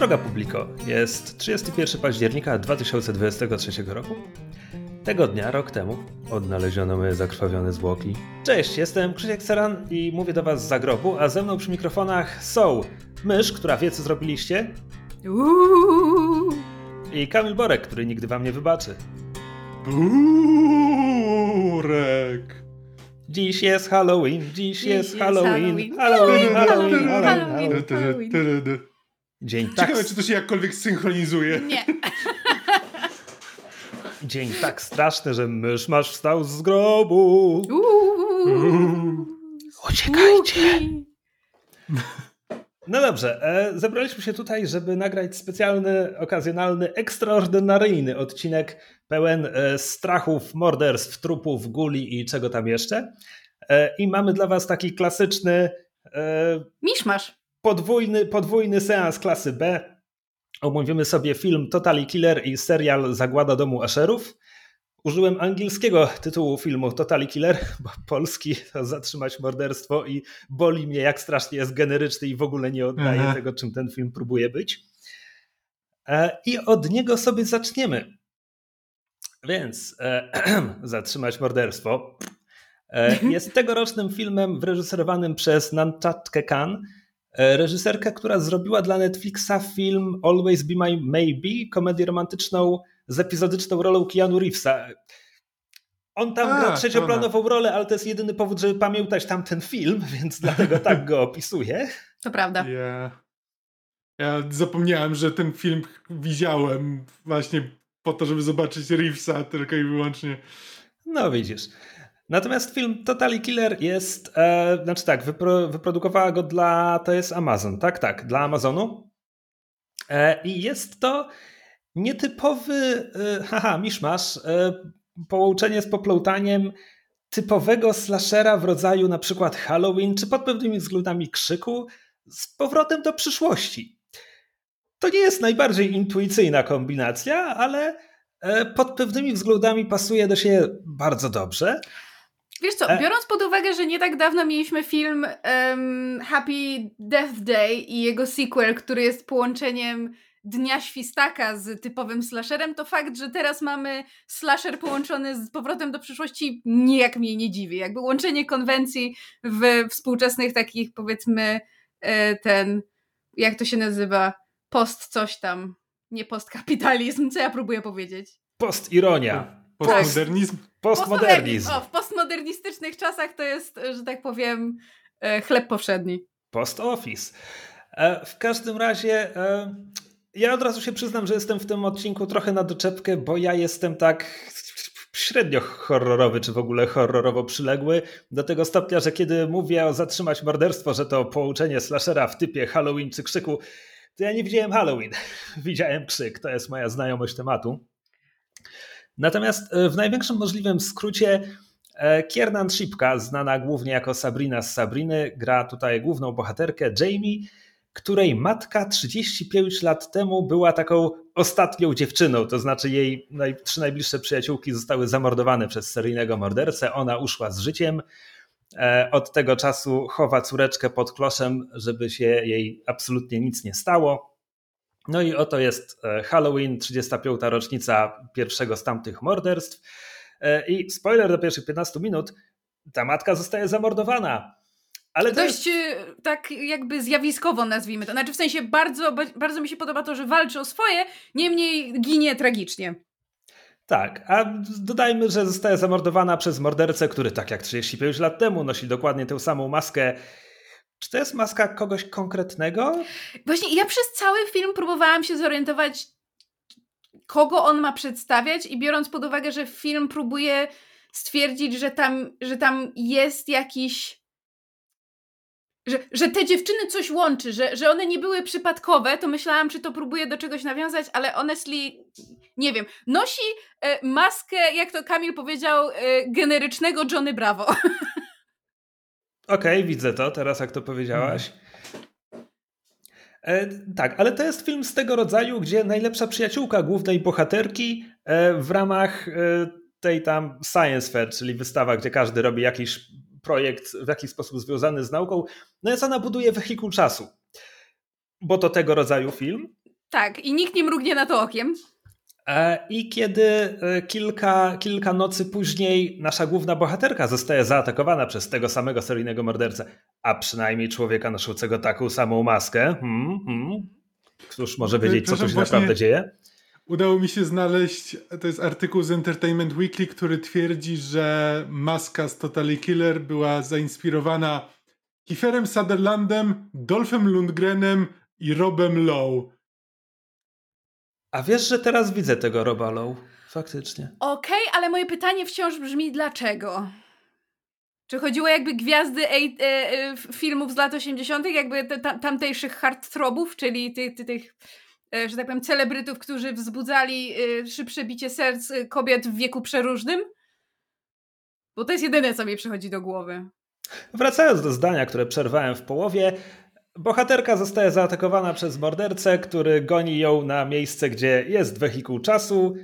Droga publiko, jest 31 października 2023 roku. Tego dnia, rok temu, odnaleziono moje zakrwawione zwłoki. Cześć, jestem Krzysiek Seran i mówię do was z zagrobu, a ze mną przy mikrofonach są Mysz, która wie co zrobiliście Uuu. i Kamil Borek, który nigdy wam nie wybaczy. Burek. Dziś jest Halloween, dziś, Dziś jest jest Halloween, Halloween. Halloween, Halloween, Halloween, Halloween, Halloween. Halloween. Dzień tak, Ciekawe, czy to się jakkolwiek synchronizuje. Nie. dzień tak straszny, że mysz masz wstał z grobu. Uuu. Uciekajcie! No dobrze, e, zebraliśmy się tutaj, żeby nagrać specjalny, okazjonalny, ekstraordynaryjny odcinek pełen e, strachów, morderstw, trupów, guli i czego tam jeszcze. E, I mamy dla was taki klasyczny, e, Miszmasz. Podwójny, podwójny seans klasy B. Omówimy sobie film Totally Killer i serial Zagłada domu Asherów. Użyłem angielskiego tytułu filmu Totally Killer, bo polski to zatrzymać morderstwo i boli mnie jak strasznie jest generyczny i w ogóle nie oddaje Aha. tego, czym ten film próbuje być. E, I od niego sobie zaczniemy. Więc e, zatrzymać morderstwo e, jest tegorocznym filmem wyreżyserowanym przez Nanchatkę Khan, reżyserkę, która zrobiła dla Netflixa film Always Be My Maybe, komedię romantyczną z epizodyczną rolą Keanu Reevesa. On tam A, gra trzecioplanową rolę, ale to jest jedyny powód, żeby pamiętać tamten film, więc dlatego tak go opisuję. To prawda. Ja, ja zapomniałem, że ten film widziałem właśnie po to, żeby zobaczyć Reevesa tylko i wyłącznie. No widzisz. Natomiast film Totally Killer jest, e, znaczy tak, wypro, wyprodukowała go dla, to jest Amazon, tak, tak, dla Amazonu. E, I jest to nietypowy, e, haha, miszmasz, e, połączenie z poplątaniem typowego slashera w rodzaju na przykład Halloween, czy pod pewnymi względami krzyku, z powrotem do przyszłości. To nie jest najbardziej intuicyjna kombinacja, ale e, pod pewnymi względami pasuje do siebie bardzo dobrze. Wiesz co, E. biorąc pod uwagę, że nie tak dawno mieliśmy film em, Happy Death Day i jego sequel, który jest połączeniem Dnia Świstaka z typowym slasherem, to fakt, że teraz mamy slasher połączony z powrotem do przyszłości nijak mnie nie dziwi. Jakby łączenie konwencji w współczesnych takich powiedzmy e, ten, jak to się nazywa, post coś tam, nie postkapitalizm, co ja próbuję powiedzieć? Postironia, Postmodernizm. Postmodernizm, O, w postmodernistycznych czasach to jest, że tak powiem, e, chleb powszedni. post office. E, W każdym razie e, ja od razu się przyznam, że jestem w tym odcinku trochę na doczepkę, bo ja jestem tak średnio horrorowy, czy w ogóle horrorowo przyległy, do tego stopnia, że kiedy mówię o zatrzymać morderstwo, że to połączenie slashera w typie Halloween czy krzyku, to ja nie widziałem Halloween. Widziałem krzyk, to jest moja znajomość tematu. Natomiast e, w największym możliwym skrócie e, Kiernan Shipka, znana głównie jako Sabrina z Sabriny, gra tutaj główną bohaterkę Jamie, której matka 35 lat temu była taką ostatnią dziewczyną, to znaczy jej trzy najbliższe przyjaciółki zostały zamordowane przez seryjnego mordercę, ona uszła z życiem. E, Od tego czasu chowa córeczkę pod kloszem, żeby się jej absolutnie nic nie stało. No i oto jest e, Halloween, 35. rocznica pierwszego z tamtych morderstw. E, I spoiler do pierwszych 15 minut, ta matka zostaje zamordowana. Ale to jest, Dość e, tak jakby zjawiskowo nazwijmy to. Znaczy w sensie bardzo, ba- bardzo mi się podoba to, że walczy o swoje, niemniej ginie tragicznie. tak, a dodajmy, że zostaje zamordowana przez mordercę, który tak jak 35 lat temu nosi dokładnie tę samą maskę. Czy to jest maska kogoś konkretnego? Właśnie ja przez cały film próbowałam się zorientować, kogo on ma przedstawiać i biorąc pod uwagę, że film próbuje stwierdzić, że tam, że tam jest jakiś że, że te dziewczyny coś łączy, że, że one nie były przypadkowe, to myślałam, czy to próbuje do czegoś nawiązać, ale honestly, nie wiem. Nosi e, maskę, jak to Kamil powiedział, e, generycznego Johnny Bravo. Okej, okay, widzę to teraz, jak to powiedziałaś. E, tak, ale to jest film z tego rodzaju, gdzie najlepsza przyjaciółka głównej bohaterki e, w ramach e, tej tam science fair, czyli wystawa, gdzie każdy robi jakiś projekt w jakiś sposób związany z nauką, no jest ona buduje wehikuł czasu. Bo to tego rodzaju film. Tak, i nikt nie mrugnie na to okiem. E, I kiedy e, kilka, kilka nocy później nasza główna bohaterka zostaje zaatakowana przez tego samego seryjnego mordercę, a przynajmniej człowieka noszącego taką samą maskę, hmm, hmm. któż może wiedzieć, co tu się naprawdę dzieje? Udało mi się znaleźć, to jest artykuł z Entertainment Weekly, który twierdzi, że maska z Totally Killer była zainspirowana Kieferem Sutherlandem, Dolphem Lundgrenem i Robem Lowe. A wiesz, że teraz widzę tego Roba Lowe. Faktycznie. Okej, okay, ale moje pytanie wciąż brzmi dlaczego? Czy chodziło jakby gwiazdy e, e, filmów z lat 80., jakby te, tam, tamtejszych hardthrobów, czyli tych, tych E, że tak powiem, celebrytów, którzy wzbudzali e, szybsze bicie serc e, kobiet w wieku przeróżnym? Bo to jest jedyne, co mi przychodzi do głowy. Wracając do zdania, które przerwałem w połowie, bohaterka zostaje zaatakowana przez mordercę, który goni ją na miejsce, gdzie jest wehikuł czasu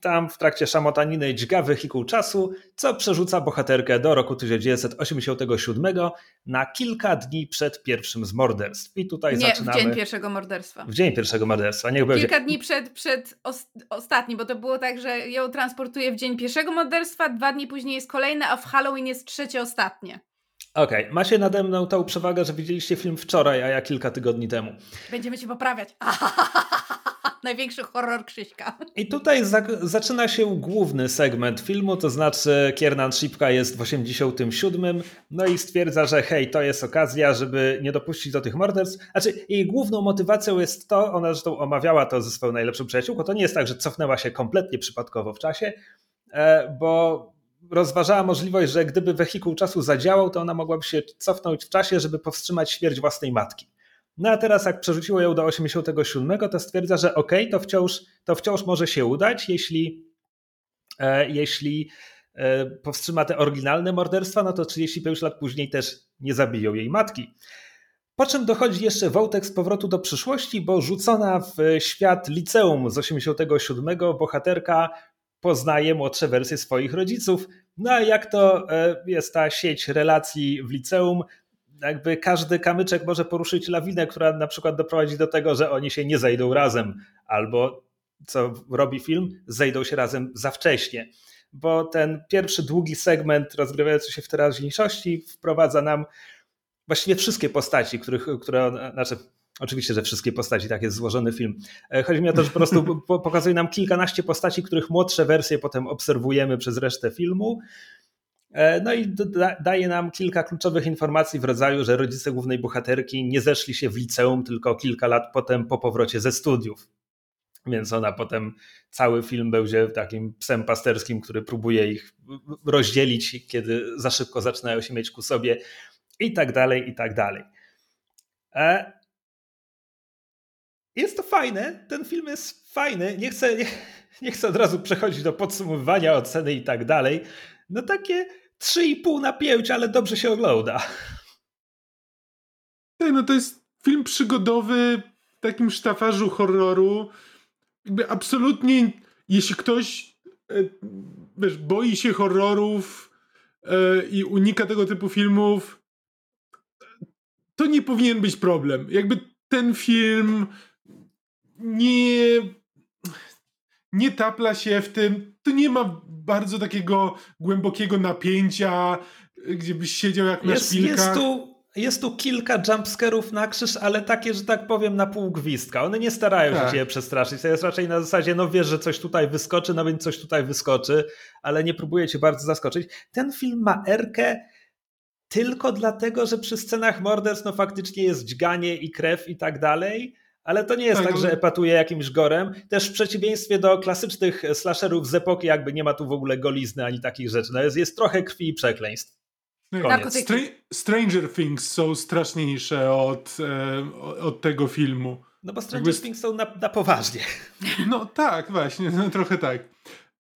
tam w trakcie szamotaniny dźga wehikuł czasu, co przerzuca bohaterkę do roku 1987 na kilka dni przed pierwszym z morderstw. I tutaj Nie, zaczynamy... w dzień pierwszego morderstwa. W dzień pierwszego morderstwa. Niech będzie... Kilka dni przed, przed os ostatnim, bo to było tak, że ją transportuje w dzień pierwszego morderstwa, dwa dni później jest kolejne, a w Halloween jest trzecie ostatnie. Okej, okay. macie nade mną tą przewagę, że widzieliście film wczoraj, a ja kilka tygodni temu. Będziemy cię poprawiać. Największy horror Krzyśka. I tutaj za zaczyna się główny segment filmu, to znaczy Kiernan Shipka jest w 87, no i stwierdza, że hej, to jest okazja, żeby nie dopuścić do tych morderstw. Znaczy, jej główną motywacją jest to, ona zresztą omawiała to ze swoją najlepszą przyjaciółką, to nie jest tak, że cofnęła się kompletnie przypadkowo w czasie, e, bo rozważała możliwość, że gdyby wehikuł czasu zadziałał, to ona mogłaby się cofnąć w czasie, żeby powstrzymać śmierć własnej matki. No a teraz jak przerzuciło ją do 87, to stwierdza, że ok, to wciąż, to wciąż może się udać, jeśli, e, jeśli e, powstrzyma te oryginalne morderstwa, no to 35 lat później też nie zabiją jej matki. Po czym dochodzi jeszcze wątek z powrotu do przyszłości, bo rzucona w świat liceum z 87 bohaterka poznaje młodsze wersje swoich rodziców. No a jak to e, jest ta sieć relacji w liceum, jakby każdy kamyczek może poruszyć lawinę, która na przykład doprowadzi do tego, że oni się nie zejdą razem, albo co robi film, zejdą się razem za wcześnie. Bo ten pierwszy długi segment rozgrywający się w teraźniejszości wprowadza nam właściwie wszystkie postaci, których, które, znaczy Oczywiście, że wszystkie postaci, tak jest złożony film. E, chodzi mi o to, że po prostu pokazuje nam kilkanaście postaci, których młodsze wersje potem obserwujemy przez resztę filmu. E, no i daje nam kilka kluczowych informacji w rodzaju, że rodzice głównej bohaterki nie zeszli się w liceum, tylko kilka lat potem po powrocie ze studiów. Więc ona potem cały film będzie takim psem pasterskim, który próbuje ich rozdzielić, kiedy za szybko zaczynają się mieć ku sobie, i tak dalej, i tak dalej. Jest to fajne, ten film jest fajny. Nie chcę, nie, nie chcę od razu przechodzić do podsumowywania, oceny i tak dalej. No takie 3,5 na 5, ale dobrze się ogląda. Tak, no to jest film przygodowy w takim sztafarzu horroru. Jakby absolutnie, jeśli ktoś e, wiesz, boi się horrorów e, i unika tego typu filmów, to nie powinien być problem. Jakby ten film nie nie tapla się w tym, to nie ma bardzo takiego głębokiego napięcia, gdzie byś siedział jak na jest, szpilkach. Jest tu, jest tu kilka jumpscarów na krzyż, ale takie, że tak powiem, na pół gwizdka. One nie starają tak. się cię przestraszyć. To jest raczej na zasadzie, no wiesz, że coś tutaj wyskoczy, no więc coś tutaj wyskoczy, ale nie próbuje cię bardzo zaskoczyć. Ten film ma erkę tylko dlatego, że przy scenach morderstw no faktycznie jest dźganie i krew i tak dalej, ale to nie jest tak, tak że epatuje jakimś gorem. Też w przeciwieństwie do klasycznych slasherów z epoki, jakby nie ma tu w ogóle golizny ani takich rzeczy. No jest, jest trochę krwi i przekleństw. No. Stra- Stranger Things są straszniejsze od, e, od tego filmu. No bo Stranger Jakby- Things są na, na poważnie. No tak, właśnie, no, trochę tak.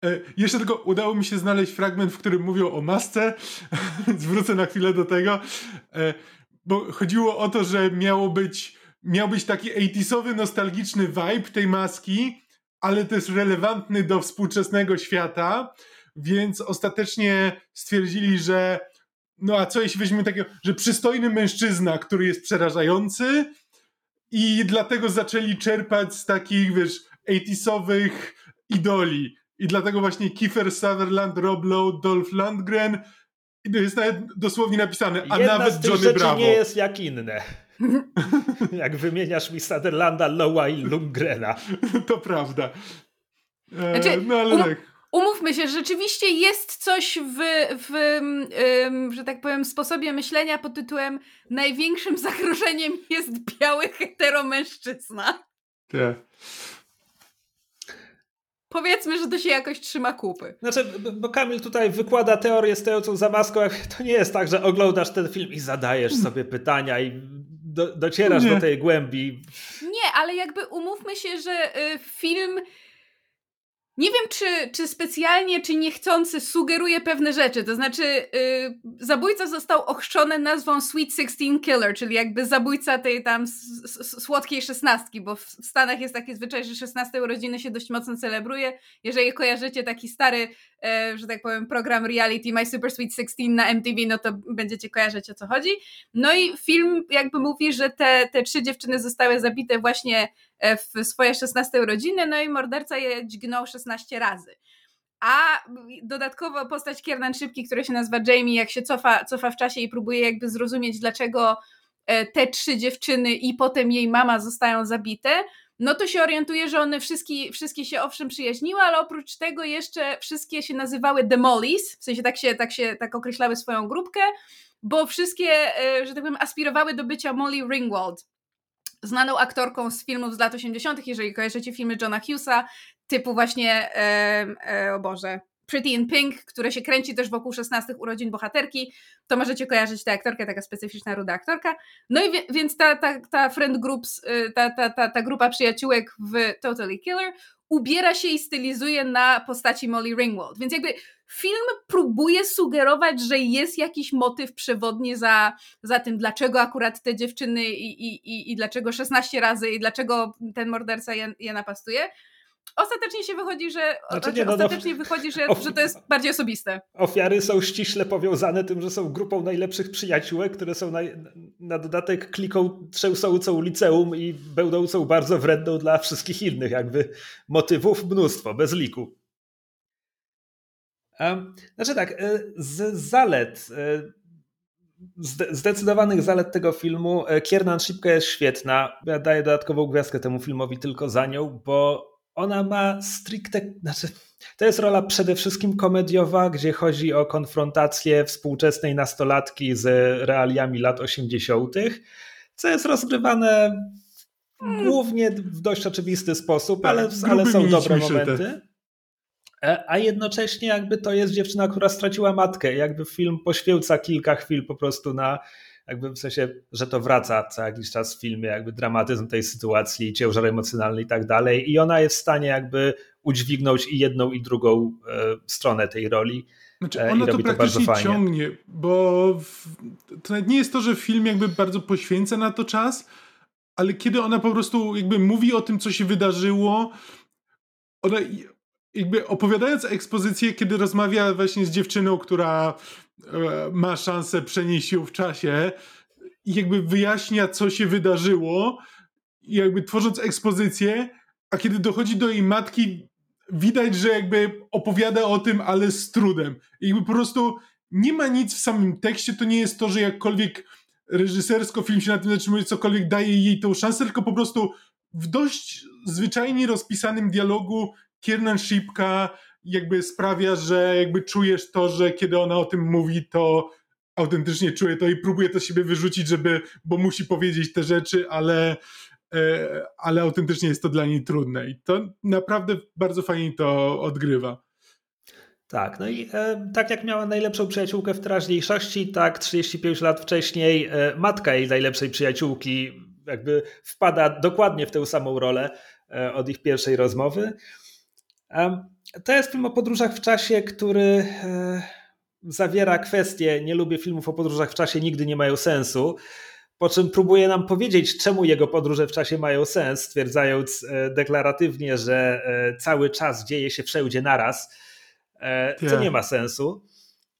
E, jeszcze tylko udało mi się znaleźć fragment, w którym mówią o masce. Zwrócę na chwilę do tego. E, bo chodziło o to, że miało być, miał być taki 80sowy, nostalgiczny vibe tej maski, ale też relevantny do współczesnego świata, więc ostatecznie stwierdzili, że no a co jeśli weźmiemy takiego, że przystojny mężczyzna, który jest przerażający i dlatego zaczęli czerpać z takich, wiesz, 80sowych idoli. I dlatego właśnie Kiefer Sutherland, Rob Lowe, Dolph Lundgren jest nawet dosłownie napisane, a Jedna nawet z tych Johnny rzeczy Bravo. nie jest jak inne. Jak wymieniasz mi Sutherlanda, Lowa i Lundgrena. To prawda. E, Znaczy, no ale um- tak. Umówmy się, rzeczywiście jest coś w, w ym, że tak powiem, sposobie myślenia pod tytułem największym zagrożeniem jest biały heteromężczyzna. tak. Powiedzmy, że to się jakoś trzyma kupy. Znaczy, bo Kamil tutaj wykłada teorię stojącą za maską. To nie jest tak, że oglądasz ten film i zadajesz sobie pytania i do, docierasz Nie. do tej głębi. Nie, ale jakby umówmy się, że y, film. Nie wiem, czy, czy specjalnie, czy niechcący sugeruje pewne rzeczy. To znaczy, y, zabójca został ochrzczony nazwą Sweet Sixteen Killer, czyli jakby zabójca tej tam słodkiej szesnastki, bo w Stanach jest taki zwyczaj, że 16 urodziny się dość mocno celebruje. Jeżeli kojarzycie taki stary, e, że tak powiem, program reality My Super Sweet Sixteen na MTV, no to będziecie kojarzyć o co chodzi. No i film jakby mówi, że te, te trzy dziewczyny zostały zabite właśnie w swoje 16 urodziny, no i morderca je dźgnął 16 razy. A dodatkowo postać Kiernan Szybki, która się nazywa Jamie, jak się cofa, cofa w czasie i próbuje jakby zrozumieć, dlaczego e, te trzy dziewczyny i potem jej mama zostają zabite, no to się orientuje, że one wszystkie, wszystkie się owszem przyjaźniły, ale oprócz tego jeszcze wszystkie się nazywały The Mollys, w sensie tak się, tak się tak określały swoją grupkę, bo wszystkie, e, że tak powiem, aspirowały do bycia Molly Ringwald znaną aktorką z filmów z lat 80., jeżeli kojarzycie filmy Johna Hughesa, typu właśnie, e, e, o Boże, Pretty in Pink, które się kręci też wokół 16 urodzin bohaterki, to możecie kojarzyć tę aktorkę, taka specyficzna ruda aktorka. No i wie, więc ta, ta, ta friend groups, y, ta, ta, ta, ta grupa przyjaciółek w Totally Killer ubiera się i stylizuje na postaci Molly Ringwald. Więc jakby film próbuje sugerować, że jest jakiś motyw przewodni za, za tym, dlaczego akurat te dziewczyny i, i, i, i dlaczego 16 razy i dlaczego ten morderca je, je napastuje. Ostatecznie się wychodzi, że, Znaczy nie, no, no, ostatecznie wychodzi, że, of- że to jest bardziej osobiste. Ofiary są ściśle powiązane tym, że są grupą najlepszych przyjaciółek, które są na, na dodatek kliką trzęsącą liceum i będącą bardzo wredną dla wszystkich innych jakby motywów mnóstwo, bez liku. Znaczy tak, e, z zalet, e, zde- zdecydowanych zalet tego filmu, e, Kiernan Szybka jest świetna. Ja daję dodatkową gwiazdkę temu filmowi tylko za nią, bo ona ma stricte, znaczy to jest rola przede wszystkim komediowa, gdzie chodzi o konfrontację współczesnej nastolatki z realiami lat 80., co jest rozgrywane głównie w dość oczywisty sposób, Tak, ale, ale są dobre momenty. E, A jednocześnie jakby to jest dziewczyna, która straciła matkę. Jakby film poświęca kilka chwil po prostu na jakby w sensie, że to wraca co jakiś czas w filmie, jakby dramatyzm tej sytuacji, ciężar emocjonalny i tak dalej. I ona jest w stanie jakby udźwignąć i jedną i drugą e, stronę tej roli. Znaczy, E, i ono to praktycznie bardzo fajnie. ciągnie, bo w, to nawet nie jest to, że film jakby bardzo poświęca na to czas, ale kiedy ona po prostu jakby mówi o tym, co się wydarzyło, ona jakby opowiadając ekspozycję, kiedy rozmawia właśnie z dziewczyną, która ma szansę przenieść ją w czasie i jakby wyjaśnia, co się wydarzyło jakby tworząc ekspozycję, a kiedy dochodzi do jej matki, widać, że jakby opowiada o tym, ale z trudem. I jakby po prostu nie ma nic w samym tekście, to nie jest to, że jakkolwiek reżysersko film się na tym zatrzymuje, cokolwiek daje jej tą szansę, tylko po prostu w dość zwyczajnie rozpisanym dialogu Kiernan Szipka jakby sprawia, że jakby czujesz to, że kiedy ona o tym mówi, to autentycznie czuje to i próbuje to siebie wyrzucić, żeby, bo musi powiedzieć te rzeczy, ale, e, ale autentycznie jest to dla niej trudne i to naprawdę bardzo fajnie to odgrywa. Tak, no i e, tak jak miała najlepszą przyjaciółkę w teraźniejszości, tak 35 lat wcześniej e, matka jej najlepszej przyjaciółki jakby wpada dokładnie w tę samą rolę e, od ich pierwszej rozmowy. To jest film o podróżach w czasie, który e, zawiera kwestie, nie lubię filmów o podróżach w czasie, nigdy nie mają sensu, po czym próbuje nam powiedzieć, czemu jego podróże w czasie mają sens, stwierdzając e, deklaratywnie, że cały czas dzieje się wszędzie naraz, co nie ma sensu.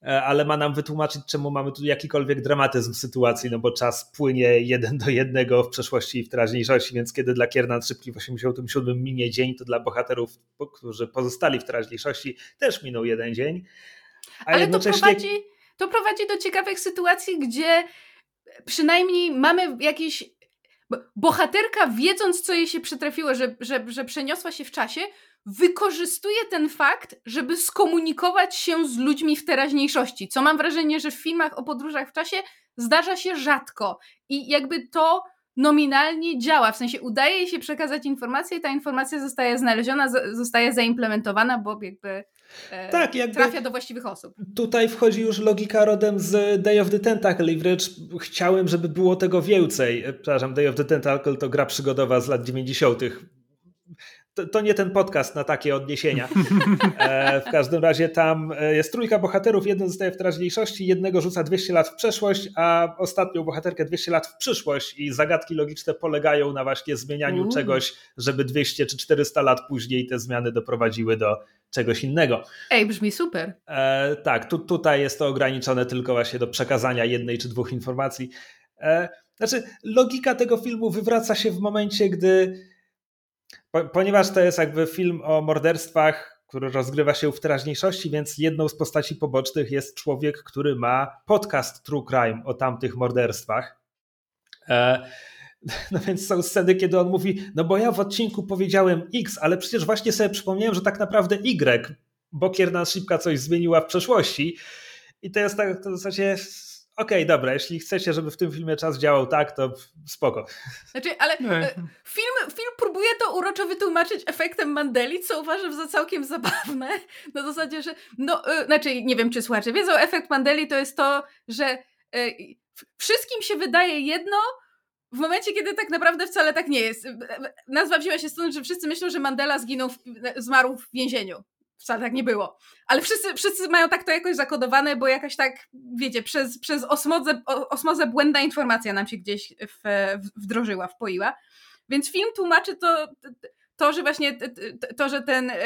E, ale ma nam wytłumaczyć, czemu mamy tu jakikolwiek dramatyzm sytuacji, no bo czas płynie jeden do jednego w przeszłości i w teraźniejszości, więc kiedy dla Kiernan szybki w 87 minie dzień, to dla bohaterów, którzy pozostali w teraźniejszości, też minął jeden dzień. ale jednocześnie... to, prowadzi, to prowadzi do ciekawych sytuacji, gdzie przynajmniej mamy jakieś bohaterka, wiedząc, co jej się przytrafiło, że, że, że przeniosła się w czasie, wykorzystuje ten fakt, żeby skomunikować się z ludźmi w teraźniejszości. Co mam wrażenie, że w filmach o podróżach w czasie zdarza się rzadko. I jakby to nominalnie działa, w sensie udaje jej się przekazać informację i ta informacja zostaje znaleziona, zostaje zaimplementowana, bo jakby, e, tak, jakby trafia do właściwych osób. Tutaj wchodzi już logika rodem z Day of the Tentacle i wręcz chciałem, żeby było tego więcej. E, przepraszam, Day of the Tentacle to gra przygodowa z lat 90 to, to, nie ten podcast na takie odniesienia. E, w każdym razie tam e, jest trójka bohaterów, jeden zostaje w teraźniejszości, jednego rzuca 200 lat w przeszłość, a ostatnią bohaterkę 200 lat w przyszłość i zagadki logiczne polegają na właśnie zmienianiu czegoś, żeby 200 czy 400 lat później te zmiany doprowadziły do czegoś innego. Ej, brzmi super. E, tak, tu, tutaj jest to ograniczone tylko właśnie do przekazania jednej czy dwóch informacji. E, znaczy, logika tego filmu wywraca się w momencie, gdy ponieważ to jest jakby film o morderstwach, który rozgrywa się w teraźniejszości, więc jedną z postaci pobocznych jest człowiek, który ma podcast True Crime o tamtych morderstwach. E, no więc są sceny, kiedy on mówi, no bo ja w odcinku powiedziałem X, ale przecież właśnie sobie przypomniałem, że tak naprawdę Y, bo Kiernan Szybka coś zmieniła w przeszłości. I to jest tak, to w zasadzie okej, okay, dobra, jeśli chcecie, żeby w tym filmie czas działał tak, to spoko. Znaczy, ale e, film, film próbuje to uroczo wytłumaczyć efektem Mandeli, co uważam za całkiem zabawne. Na zasadzie, że no, y, znaczy, nie wiem, czy słuchacze wiedzą, efekt Mandeli to jest to, że y, wszystkim się wydaje jedno, w momencie, kiedy tak naprawdę wcale tak nie jest. Nazwa wzięła się stąd, że wszyscy myślą, że Mandela zginął, w, zmarł w więzieniu wcale tak nie było. Ale wszyscy, wszyscy mają tak to jakoś zakodowane, bo jakaś tak, wiecie, przez, przez osmozę, osmozę błędna informacja nam się gdzieś w, wdrożyła, wpoiła. Więc film tłumaczy to, to, że właśnie to, że ten e,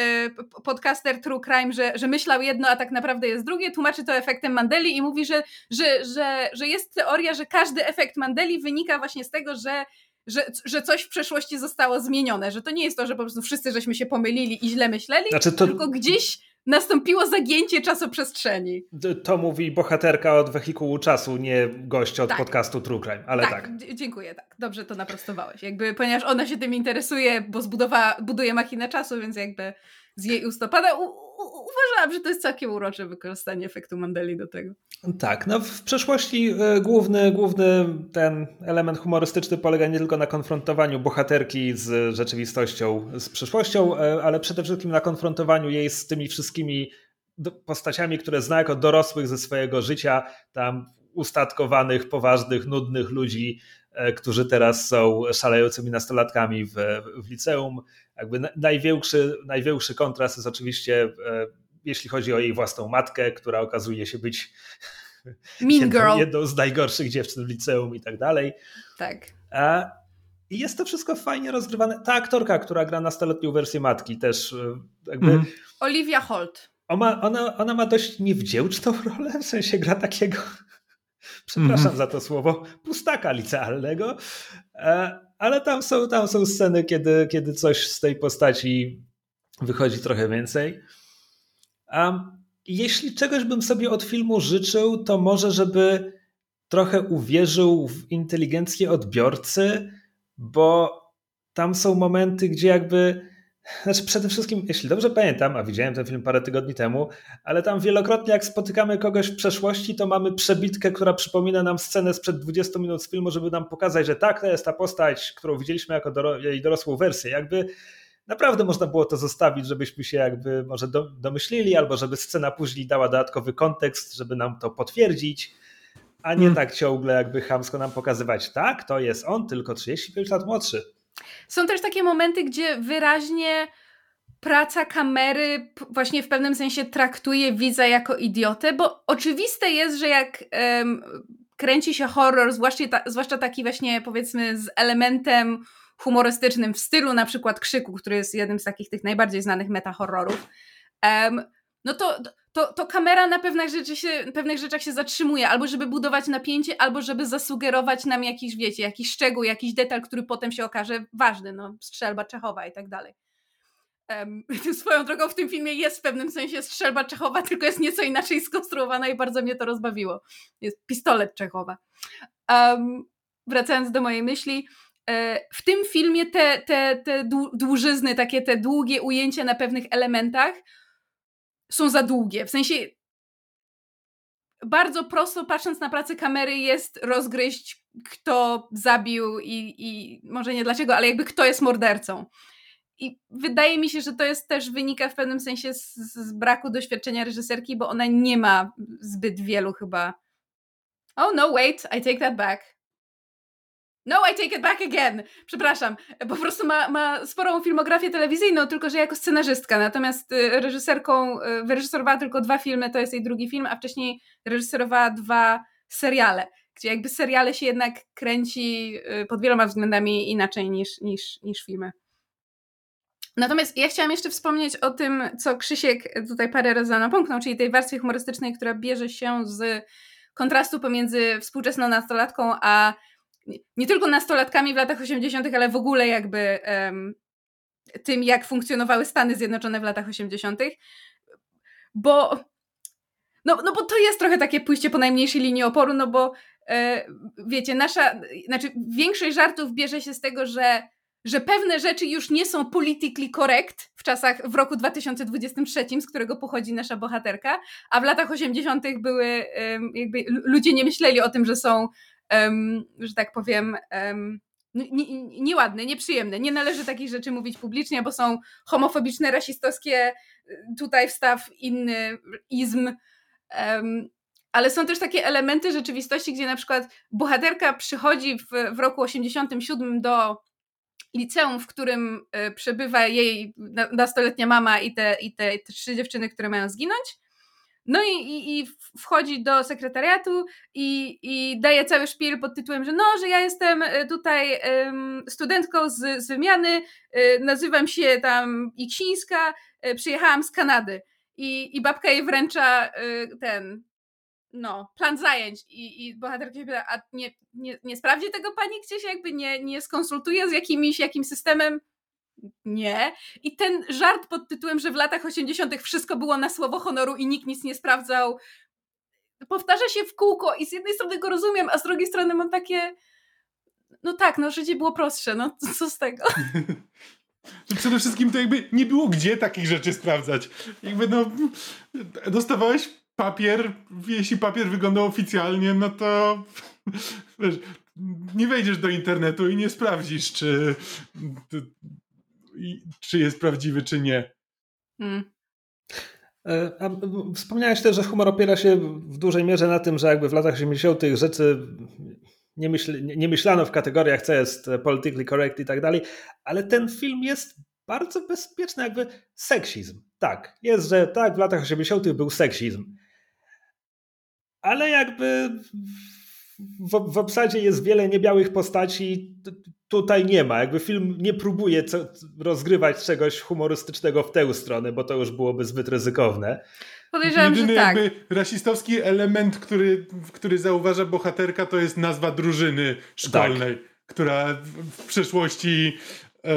podcaster True Crime, że, że myślał jedno, a tak naprawdę jest drugie, tłumaczy to efektem Mandeli i mówi, że, że, że, że jest teoria, że każdy efekt Mandeli wynika właśnie z tego, że że, że coś w przeszłości zostało zmienione, że to nie jest to, że po prostu wszyscy żeśmy się pomylili i źle myśleli, znaczy to... tylko gdzieś nastąpiło zagięcie czasoprzestrzeni. To mówi bohaterka od wehikułu czasu, nie gość od tak. podcastu True Crime, ale tak. tak. Dziękuję, tak. Dobrze to naprostowałeś. Jakby, ponieważ ona się tym interesuje, bo zbudowała, buduje machinę czasu, więc jakby z jej ust u, uważałam, że to jest całkiem urocze wykorzystanie efektu Mandeli do tego. Tak, no w przeszłości e, główny, główny ten element humorystyczny polega nie tylko na konfrontowaniu bohaterki z rzeczywistością, z przyszłością, e, ale przede wszystkim na konfrontowaniu jej z tymi wszystkimi postaciami, które zna jako dorosłych ze swojego życia, tam ustatkowanych, poważnych, nudnych ludzi, którzy teraz są szalejącymi nastolatkami w, w liceum. Jakby największy, największy kontrast jest oczywiście jeśli chodzi o jej własną matkę, która okazuje się być mean jedną, girl. jedną z najgorszych dziewczyn w liceum i tak dalej. Tak. A, I jest to wszystko fajnie rozgrywane. Ta aktorka, która gra nastoletnią wersję matki też e, jakby... Mm. Olivia Holt. Ona, ona, ona ma dość niewdzięczną rolę, w sensie gra takiego przepraszam mm. za to słowo, pustaka licealnego, e, ale tam są, tam są sceny, kiedy, kiedy coś z tej postaci wychodzi trochę więcej. A jeśli czegoś bym sobie od filmu życzył, to może, żeby trochę uwierzył w inteligencję odbiorcy, bo tam są momenty, gdzie jakby. Znaczy, przede wszystkim, jeśli dobrze pamiętam, a widziałem ten film parę tygodni temu, ale tam wielokrotnie, jak spotykamy kogoś w przeszłości, to mamy przebitkę, która przypomina nam scenę sprzed 20 minut z filmu, żeby nam pokazać, że tak, to jest ta postać, którą widzieliśmy jako doro jej dorosłą wersję. Jakby naprawdę można było to zostawić, żebyśmy się jakby może do, domyślili, albo żeby scena później dała dodatkowy kontekst, żeby nam to potwierdzić, a nie Mm. tak ciągle jakby chamsko nam pokazywać, tak, to jest on, tylko 35 lat młodszy. Są też takie momenty, gdzie wyraźnie praca kamery właśnie w pewnym sensie traktuje widza jako idiotę, bo oczywiste jest, że jak em, kręci się horror, zwłaszcza, ta, zwłaszcza taki właśnie powiedzmy z elementem humorystycznym w stylu na przykład Krzyku, który jest jednym z takich tych najbardziej znanych meta-horrorów, em, no to, to, to kamera na pewnych, rzeczy się, pewnych rzeczach się zatrzymuje, albo żeby budować napięcie, albo żeby zasugerować nam jakiś, wiecie, jakiś szczegół, jakiś detal, który potem się okaże ważny, no, strzelba Czechowa i tak dalej. Um, swoją drogą w tym filmie jest w pewnym sensie strzelba Czechowa, tylko jest nieco inaczej skonstruowana i bardzo mnie to rozbawiło. Jest pistolet Czechowa. Um, wracając do mojej myśli, e, w tym filmie te, te, te dłu- dłużyzny, takie te długie ujęcia na pewnych elementach są za długie. W sensie bardzo prosto patrząc na pracę kamery jest rozgryźć kto zabił i, i może nie dlaczego, ale jakby kto jest mordercą. I wydaje mi się, że to jest też wynika w pewnym sensie z, z braku doświadczenia reżyserki, bo ona nie ma zbyt wielu chyba. Oh no, wait, I take that back. No, I take it back again. Przepraszam. Po prostu ma, ma sporą filmografię telewizyjną, tylko że jako scenarzystka. Natomiast y, reżyserką, y, wyreżyserowała tylko dwa filmy, to jest jej drugi film, a wcześniej reżyserowała dwa seriale, gdzie jakby seriale się jednak kręci y, pod wieloma względami inaczej niż, niż, niż filmy. Natomiast ja chciałam jeszcze wspomnieć o tym, co Krzysiek tutaj parę razy napomknął, czyli tej warstwie humorystycznej, która bierze się z kontrastu pomiędzy współczesną nastolatką, a nie- tylko nastolatkami w latach 80., ale w ogóle jakby em, tym, jak funkcjonowały Stany Zjednoczone w latach 80., bo no, no bo to jest trochę takie pójście po najmniejszej linii oporu, no bo e, wiecie, nasza, znaczy większość żartów bierze się z tego, że że pewne rzeczy już nie są politically correct w czasach, w roku 2023, z którego pochodzi nasza bohaterka, a w latach 80. były, jakby ludzie nie myśleli o tym, że są, że tak powiem, nieładne, nieprzyjemne. Nie należy takich rzeczy mówić publicznie, bo są homofobiczne, rasistowskie, y, tutaj wstaw inny izm. ale są też takie elementy rzeczywistości, gdzie na przykład bohaterka przychodzi w, w roku 87 do liceum, w którym y, przebywa jej na- nastoletnia mama i te, i te trzy dziewczyny, które mają zginąć. No i, i, i wchodzi do sekretariatu i, i daje cały szpil pod tytułem, że no, że ja jestem y, tutaj em, studentką z, z wymiany, y, nazywam się tam Iksińska, y, przyjechałam z Kanady. I, I babka jej wręcza ten, no, plan zajęć i, i bohaterka się pyta, a nie, nie, nie sprawdzi tego pani gdzieś, jakby nie, nie skonsultuje z jakimś, jakimś systemem? Nie. I ten żart pod tytułem, że w latach 80. wszystko było na słowo honoru i nikt nic nie sprawdzał, powtarza się w kółko i z jednej strony go rozumiem, a z drugiej strony mam takie no tak, no życie było prostsze, no co z tego? Że przede wszystkim to jakby nie było gdzie takich rzeczy sprawdzać. Jakby no, dostawałeś papier, jeśli papier wyglądał oficjalnie, no to wiesz, nie wejdziesz do internetu i nie sprawdzisz, czy, czy jest prawdziwy, czy nie. Hmm. E, A wspomniałeś też, że humor opiera się w dużej mierze na tym, że jakby w latach 80. rzeczy nie, myśl, nie myślano w kategoriach, co jest politically correct i tak dalej, ale ten film jest bardzo bezpieczny, jakby seksizm. Tak, jest, że tak, w latach 80. był seksizm. Ale jakby w, w obsadzie jest wiele niebiałych postaci, tutaj nie ma. Jakby film nie próbuje co, rozgrywać czegoś humorystycznego w tę stronę, bo to już byłoby zbyt ryzykowne. Podejrzewam, Jedyny że tak. jakby rasistowski element, który, który zauważa bohaterka, to jest nazwa drużyny szkolnej, która w, w przeszłości e,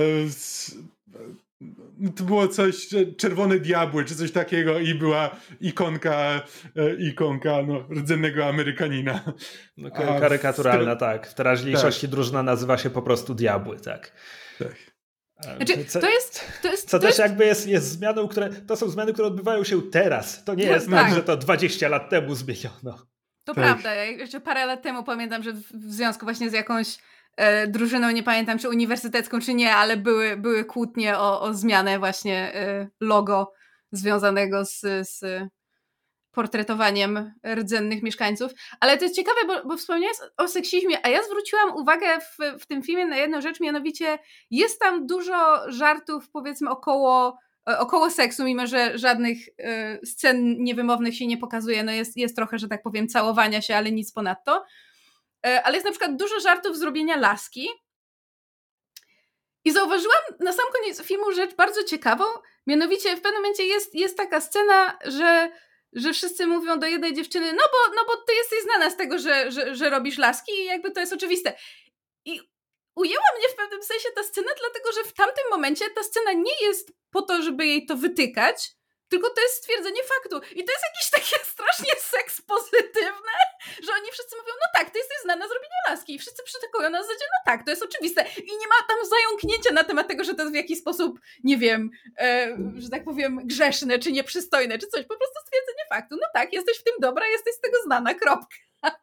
to było coś, czerwone diabły, czy coś takiego i była ikonka, e, ikonka no, rdzennego Amerykanina. No, w karykaturalna, tak. W teraźniejszości drużyna nazywa się po prostu Diabły, tak. Tak. Znaczy, co, to jest, to jest, co to też jest jakby jest, jest zmianą, które. To są zmiany, które odbywają się teraz. To nie Tak, jest tak. tak, że to 20 lat temu zmieniono. To Tak. prawda. Ja jeszcze parę lat temu pamiętam, że w, w związku właśnie z jakąś e, drużyną, nie pamiętam czy uniwersytecką, czy nie, ale były, były kłótnie o, o zmianę właśnie e, logo związanego z, z portretowaniem rdzennych mieszkańców. Ale to jest ciekawe, bo, bo wspomniałeś o seksizmie, a ja zwróciłam uwagę w, w tym filmie na jedną rzecz, mianowicie jest tam dużo żartów powiedzmy około e, około seksu, mimo że żadnych scen niewymownych się nie pokazuje. No jest, jest trochę, że tak powiem, całowania się, ale nic ponadto. Y, ale jest na przykład dużo żartów zrobienia laski. I zauważyłam na sam koniec filmu rzecz bardzo ciekawą, mianowicie w pewnym momencie jest, jest taka scena, że że wszyscy mówią do jednej dziewczyny, no bo, no bo ty jesteś znana z tego, że, że, że robisz laski i jakby to jest oczywiste. I ujęła mnie w pewnym sensie ta scena, dlatego że w tamtym momencie ta scena nie jest po to, żeby jej to wytykać, tylko to jest stwierdzenie faktu. I to jest jakieś takie strasznie seks pozytywne, że oni wszyscy mówią, no tak, ty jesteś znana z robienia laski. I wszyscy przytakują na zasadzie, no tak, to jest oczywiste. I nie ma tam zająknięcia na temat tego, że to jest w jakiś sposób, nie wiem, e, że tak powiem, grzeszne, czy nieprzystojne, czy coś. Po prostu stwierdzenie faktu. No tak, jesteś w tym dobra, jesteś z tego znana, kropka.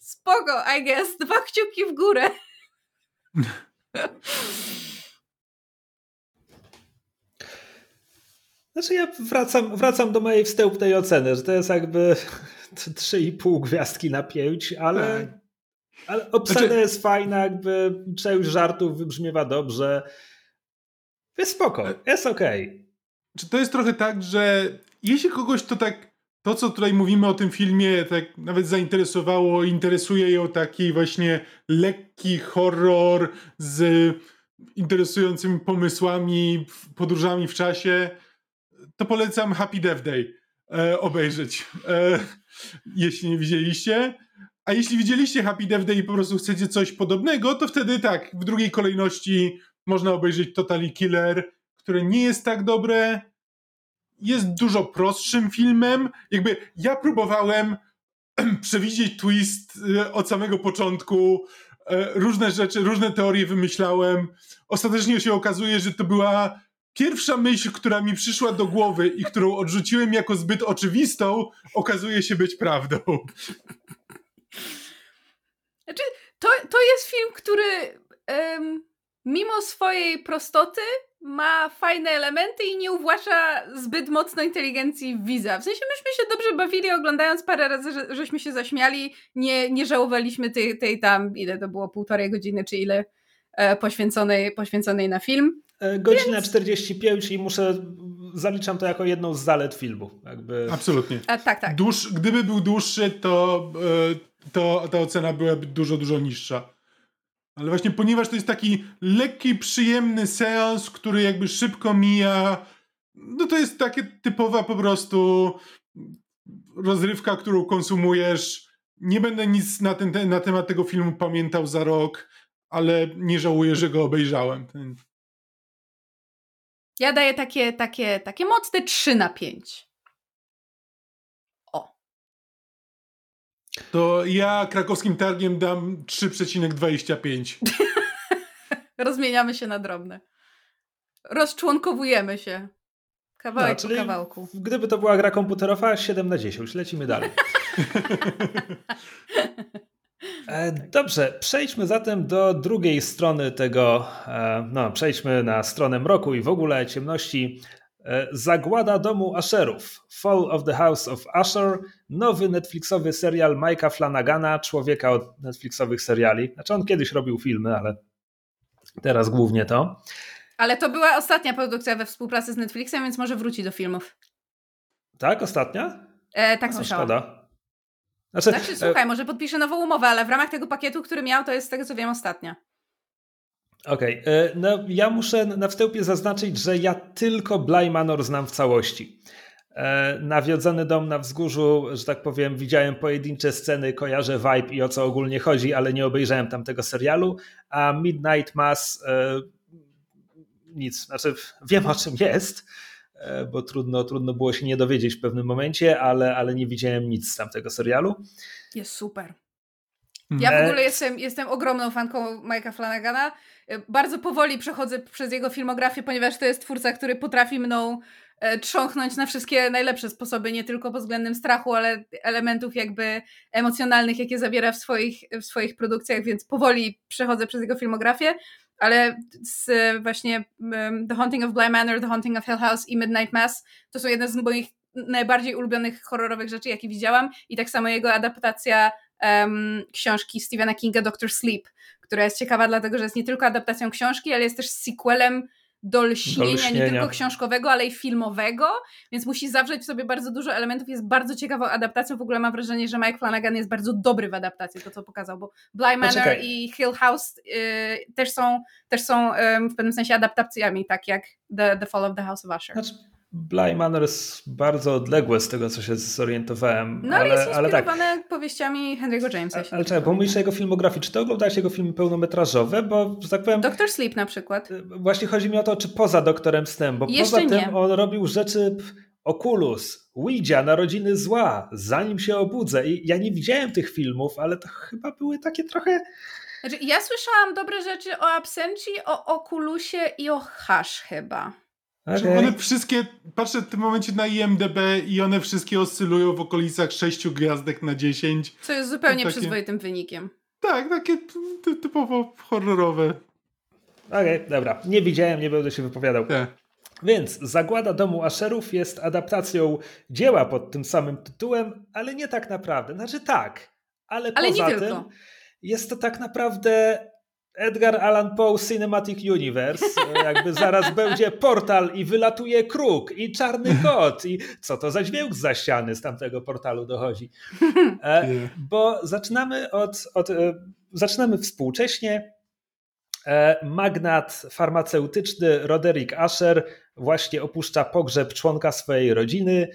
Spoko, I guess. Dwa kciuki w górę. Znaczy ja wracam, wracam do mojej wstępnej oceny, że to jest jakby 3,5 gwiazdki na 5, ale, Tak. ale obsada Znaczy- jest fajna, jakby część żartów wybrzmiewa dobrze. Jest spoko, jest okej. Czy to jest trochę tak, że jeśli kogoś to tak, to co tutaj mówimy o tym filmie, tak nawet zainteresowało, interesuje ją taki właśnie lekki horror z interesującymi pomysłami, podróżami w czasie, to polecam Happy Death Day e, obejrzeć, e, jeśli nie widzieliście. A jeśli widzieliście Happy Death Day i po prostu chcecie coś podobnego, to wtedy tak, w drugiej kolejności można obejrzeć Totally Killer, które nie jest tak dobre, jest dużo prostszym filmem. Jakby ja próbowałem przewidzieć twist y, od samego początku, e, różne rzeczy, różne teorie wymyślałem. Ostatecznie się okazuje, że to była pierwsza myśl, która mi przyszła do głowy i którą odrzuciłem jako zbyt oczywistą, okazuje się być prawdą. Znaczy, to, to jest film, który em, mimo swojej prostoty ma fajne elementy i nie uwłacza zbyt mocno inteligencji widza. W sensie myśmy się dobrze bawili oglądając parę razy, że, żeśmy się zaśmiali, nie, nie żałowaliśmy tej, tej tam, ile to było, półtorej godziny czy ile e, poświęconej, poświęconej na film. E, Godzina 45 i muszę, zaliczam to jako jedną z zalet filmu. Jakby, Absolutnie. A, tak, tak. Dłuż, gdyby był dłuższy, to, e, to ta ocena byłaby dużo, dużo niższa. Ale właśnie ponieważ to jest taki lekki, przyjemny seans, który jakby szybko mija, no to jest takie typowa po prostu rozrywka, którą konsumujesz. Nie będę nic na, ten, na temat tego filmu pamiętał za rok, ale nie żałuję, że go obejrzałem. Ja daję takie, takie, takie mocne 3 na 5. O. To ja krakowskim targiem dam 3,25. Rozmieniamy się na drobne. Rozczłonkowujemy się. Kawałek No, po kawałku. Gdyby to była gra komputerowa, 7 na 10. Lecimy dalej. E, Dobrze, przejdźmy zatem do drugiej strony tego, e, no przejdźmy na stronę mroku i w ogóle ciemności. E, Zagłada domu Asherów, Fall of the House of Asher, nowy Netflixowy serial Mike'a Flanagana, człowieka od Netflixowych seriali. Znaczy on kiedyś robił filmy, ale teraz głównie to. Ale to była ostatnia produkcja we współpracy z Netflixem, więc może wróci do filmów. Tak, ostatnia? E, tak No, słyszałam. szkoda. Znaczy, Znaczy, e, słuchaj, może podpisze nową umowę, ale w ramach tego pakietu, który miał, to jest z tego co wiem ostatnia. Okej, e, no ja muszę na wstępie zaznaczyć, że ja tylko Bly Manor znam w całości. E, Nawiedzony dom na wzgórzu, że tak powiem, widziałem pojedyncze sceny, kojarzę vibe i o co ogólnie chodzi, ale nie obejrzałem tamtego serialu, a Midnight Mass nic, znaczy wiem o czym jest, bo trudno, trudno było się nie dowiedzieć w pewnym momencie, ale, ale nie widziałem nic z tamtego serialu. Jest super. Ja w E, ogóle jestem, jestem ogromną fanką Mike'a Flanagana. E, Bardzo powoli przechodzę przez jego filmografię, ponieważ to jest twórca, który potrafi mną e, trząchnąć na wszystkie najlepsze sposoby, nie tylko pod względem strachu, ale elementów jakby emocjonalnych, jakie zabiera w swoich, w swoich produkcjach, więc powoli przechodzę przez jego filmografię, ale z właśnie um, The Haunting of Bly Manor, The Haunting of Hill House i Midnight Mass to są jedne z moich najbardziej ulubionych horrorowych rzeczy, jakie widziałam. I tak samo jego adaptacja um, książki Stephena Kinga Doctor Sleep, która jest ciekawa dlatego, że jest nie tylko adaptacją książki, ale jest też sequelem do lśnienia, Do lśnienia. nie tylko książkowego, ale i filmowego, więc musi zawrzeć w sobie bardzo dużo elementów, jest bardzo ciekawą adaptacją, w ogóle mam wrażenie, że Mike Flanagan jest bardzo dobry w adaptacji, to co pokazał, bo Bly Manor Poczekaj. i Hill House y, też są, też są ym, w pewnym sensie adaptacjami, tak jak The, The Fall of the House of Usher. Znaczy, Bly Manor jest bardzo odległe z tego, co się zorientowałem. No ale, jest ale tak. inspirowane powieściami Henry'ego Jamesa. Ale, ale czekaj, bo mówisz jego filmografii. Czy ty oglądałeś jego filmy pełnometrażowe? Bo, że tak powiem, Doctor Sleep na przykład. właśnie chodzi mi o to, czy poza Doktorem Snem, bo Jeszcze poza tym nie. on robił rzeczy Oculus, Ouija, Narodziny Zła, Zanim się obudzę. I ja nie widziałem tych filmów, ale to chyba były takie trochę... Znaczy, ja słyszałam dobre rzeczy o Absenci, o Oculusie i o Hash chyba. Okej. One wszystkie, patrzę w tym momencie na IMDB i one wszystkie oscylują w okolicach 6 gwiazdek na 10. Co jest zupełnie Takie- przyzwoitym wynikiem. Tak, takie ty- typowo horrorowe. Okej, dobra. Nie widziałem, nie będę się wypowiadał. Te. Więc Zagłada Domu Asherów jest adaptacją dzieła pod tym samym tytułem, ale nie tak naprawdę. Znaczy tak, ale, Ale poza nie tym tylko. jest to tak naprawdę Edgar Allan Poe Cinematic Universe. E, Jakby zaraz będzie portal i wylatuje kruk i czarny kot i co to za dźwięk za ściany z tamtego portalu dochodzi. E, bo zaczynamy od, od e, zaczynamy współcześnie. Magnat farmaceutyczny Roderick Asher właśnie opuszcza pogrzeb członka swojej rodziny,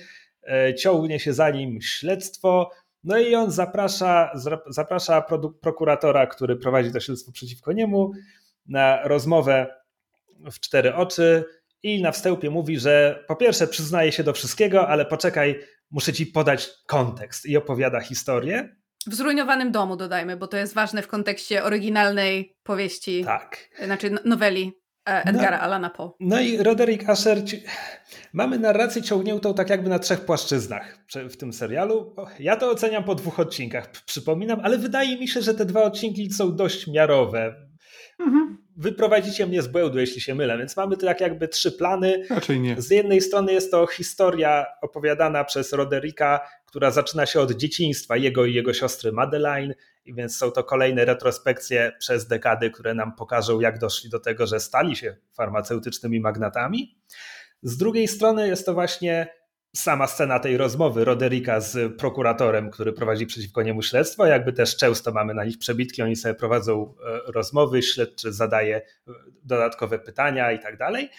ciągnie się za nim śledztwo, no i on zaprasza, zaprasza prokuratora, który prowadzi to śledztwo przeciwko niemu, na rozmowę w cztery oczy i na wstępie mówi, że po pierwsze przyznaje się do wszystkiego, ale poczekaj, muszę ci podać kontekst i opowiada historię. W zrujnowanym domu dodajmy, bo to jest ważne w kontekście oryginalnej powieści, Tak. znaczy no- noweli e, Edgara Allana Poe. No i Roderick Asher. Mamy narrację ciągniętą tak jakby na trzech płaszczyznach w tym serialu. Ja to oceniam po dwóch odcinkach, przypominam, ale wydaje mi się, że te dwa odcinki są dość miarowe. Mhm. Wyprowadzicie mnie z błędu, jeśli się mylę, więc mamy tu jak jakby trzy plany. Raczej nie. Z jednej strony jest to historia opowiadana przez Rodericka, która zaczyna się od dzieciństwa jego i jego siostry Madeline, i więc są to kolejne retrospekcje przez dekady, które nam pokażą, jak doszli do tego, że stali się farmaceutycznymi magnatami. Z drugiej strony jest to właśnie sama scena tej rozmowy Rodericka z prokuratorem, który prowadzi przeciwko niemu śledztwo. Jakby też często mamy na nich przebitki, oni sobie prowadzą e, rozmowy, śledczy zadaje e, dodatkowe pytania i tak dalej.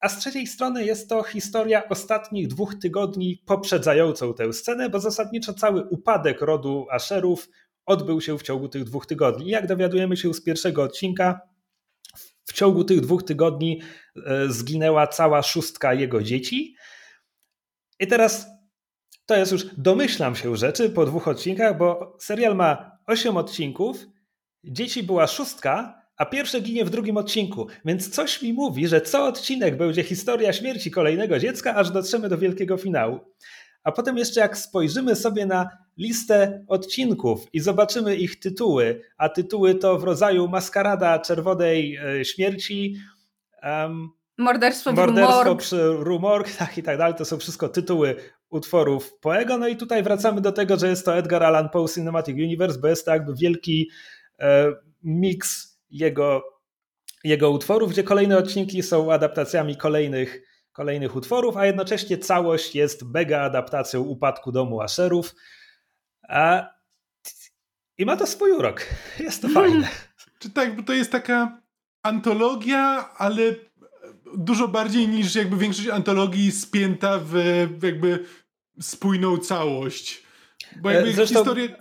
A z trzeciej strony jest to historia ostatnich dwóch tygodni poprzedzającą tę scenę, bo zasadniczo cały upadek rodu Asherów odbył się w ciągu tych dwóch tygodni. Jak dowiadujemy się z pierwszego odcinka, w ciągu tych dwóch tygodni e, zginęła cała szóstka jego dzieci. I teraz to jest już, domyślam się rzeczy po dwóch odcinkach, bo serial ma osiem odcinków, dzieci była szóstka, a pierwsze ginie w drugim odcinku. Więc coś mi mówi, że co odcinek będzie historia śmierci kolejnego dziecka, aż dotrzemy do wielkiego finału. A potem jeszcze jak spojrzymy sobie na listę odcinków i zobaczymy ich tytuły, a tytuły to w rodzaju Maskarada Czerwonej e, Śmierci, em, Morderstwo Morderstwo przy Rumorg, tak i tak dalej, to są wszystko tytuły utworów Poego. No i tutaj wracamy do tego, że jest to Edgar Allan Poe Cinematic Universe, bo jest to jakby wielki e, miks jego, jego utworów, gdzie kolejne odcinki są adaptacjami kolejnych, kolejnych utworów, a jednocześnie całość jest mega adaptacją upadku domu Asherów. A, I ma to swój urok. Jest to fajne. Czy tak, bo to jest taka antologia, ale dużo bardziej niż jakby większość antologii spięta w jakby spójną całość. Bo jakby E, Zresztą- historię...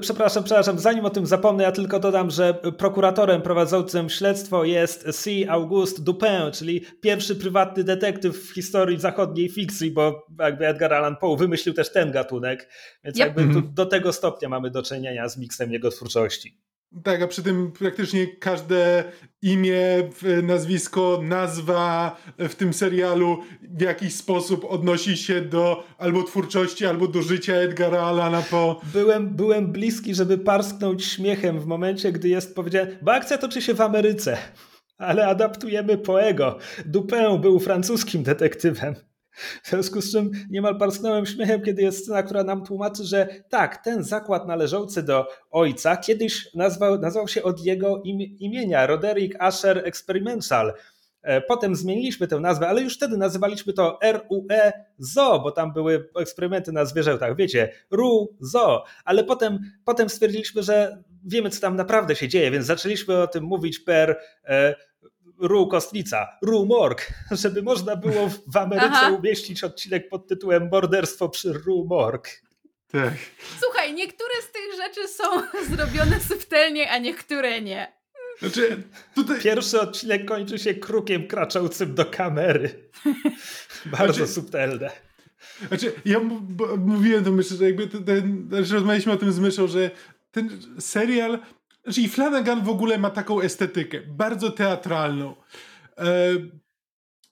Przepraszam, przepraszam, zanim o tym zapomnę, ja tylko dodam, że prokuratorem prowadzącym śledztwo jest C. Auguste Dupin, czyli pierwszy prywatny detektyw w historii zachodniej fikcji, bo jakby Edgar Allan Poe wymyślił też ten gatunek, więc Yep. jakby tu, Mhm. do tego stopnia mamy do czynienia z miksem jego twórczości. Tak, a przy tym praktycznie każde imię, nazwisko, nazwa w tym serialu w jakiś sposób odnosi się do albo twórczości, albo do życia Edgara Allana Poe. Byłem, byłem bliski, żeby parsknąć śmiechem w momencie, gdy jest powiedziane, bo akcja toczy się w Ameryce, ale adaptujemy Poego. Dupin był francuskim detektywem. W związku z czym niemal parsknąłem śmiechem, kiedy jest scena, która nam tłumaczy, że tak, ten zakład należący do ojca kiedyś nazwał, nazwał się od jego imienia Roderick Asher Experimental. E, potem zmieniliśmy tę nazwę, ale już wtedy nazywaliśmy to RUE ZO, bo tam były eksperymenty na zwierzętach, wiecie, RU ZO, ale potem, potem stwierdziliśmy, że wiemy, co tam naprawdę się dzieje, więc zaczęliśmy o tym mówić per e, Ru Kostnica, Ru Morg, żeby można było w Ameryce Aha. umieścić odcinek pod tytułem Morderstwo przy Ru Morg. Tak. Słuchaj, niektóre z tych rzeczy są zrobione subtelnie, a niektóre nie. Znaczy, tutaj... Pierwszy odcinek kończy się krukiem kraczącym do kamery. Bardzo znaczy, subtelne. Znaczy, ja mówiłem to myślę, że jakby ten, znaczy rozmawialiśmy o tym z myszą, że ten serial znaczy i Flanagan w ogóle ma taką estetykę, bardzo teatralną. E,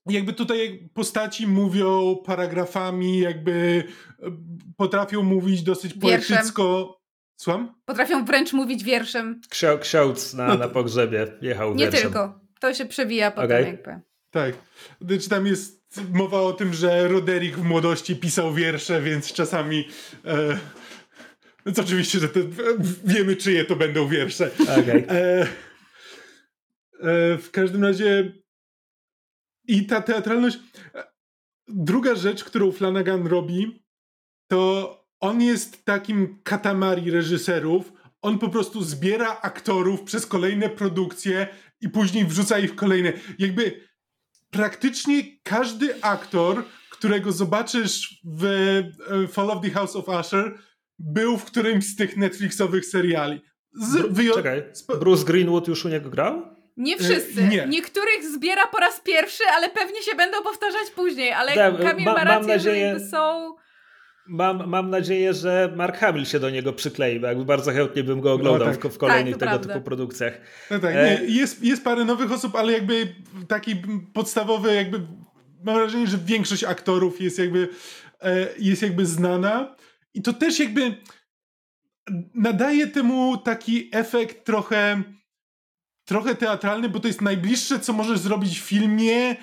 jakby tutaj postaci mówią paragrafami, jakby e, potrafią mówić dosyć poetycko. Słucham? Potrafią wręcz mówić wierszem. Ksio, ksiądz na, no na pogrzebie jechał Nie wierszem. tylko. To się przewija potem okay. jakby. Tak. Czy tam jest mowa o tym, że Roderick w młodości pisał wiersze, więc czasami e, więc oczywiście, że te, wiemy, czyje to będą wiersze. Okay. E, e, w każdym razie i ta teatralność. Druga rzecz, którą Flanagan robi, to on jest takim katamari reżyserów. On po prostu zbiera aktorów przez kolejne produkcje i później wrzuca ich w kolejne. Jakby praktycznie każdy aktor, którego zobaczysz w e, Fall of the House of Usher, był w którymś z tych Netflixowych seriali. Z wyjo- Czekaj, Bruce Greenwood już u niego grał? Nie wszyscy. E, nie. Niektórych zbiera po raz pierwszy, ale pewnie się będą powtarzać później. Ale da, Kamil ma, ma rację, nadzieję, że są... Mam, mam nadzieję, że Mark Hamill się do niego przyklei, bo jakby bardzo chętnie bym go oglądał no, tak. w, w, kolejnych tak, tego prawda. typu produkcjach. No tak, e... nie, jest, jest parę nowych osób, ale jakby taki podstawowy, jakby mam wrażenie, że większość aktorów jest jakby, e, jest jakby znana. I to też jakby nadaje temu taki efekt trochę trochę teatralny, bo to jest najbliższe, co możesz zrobić w filmie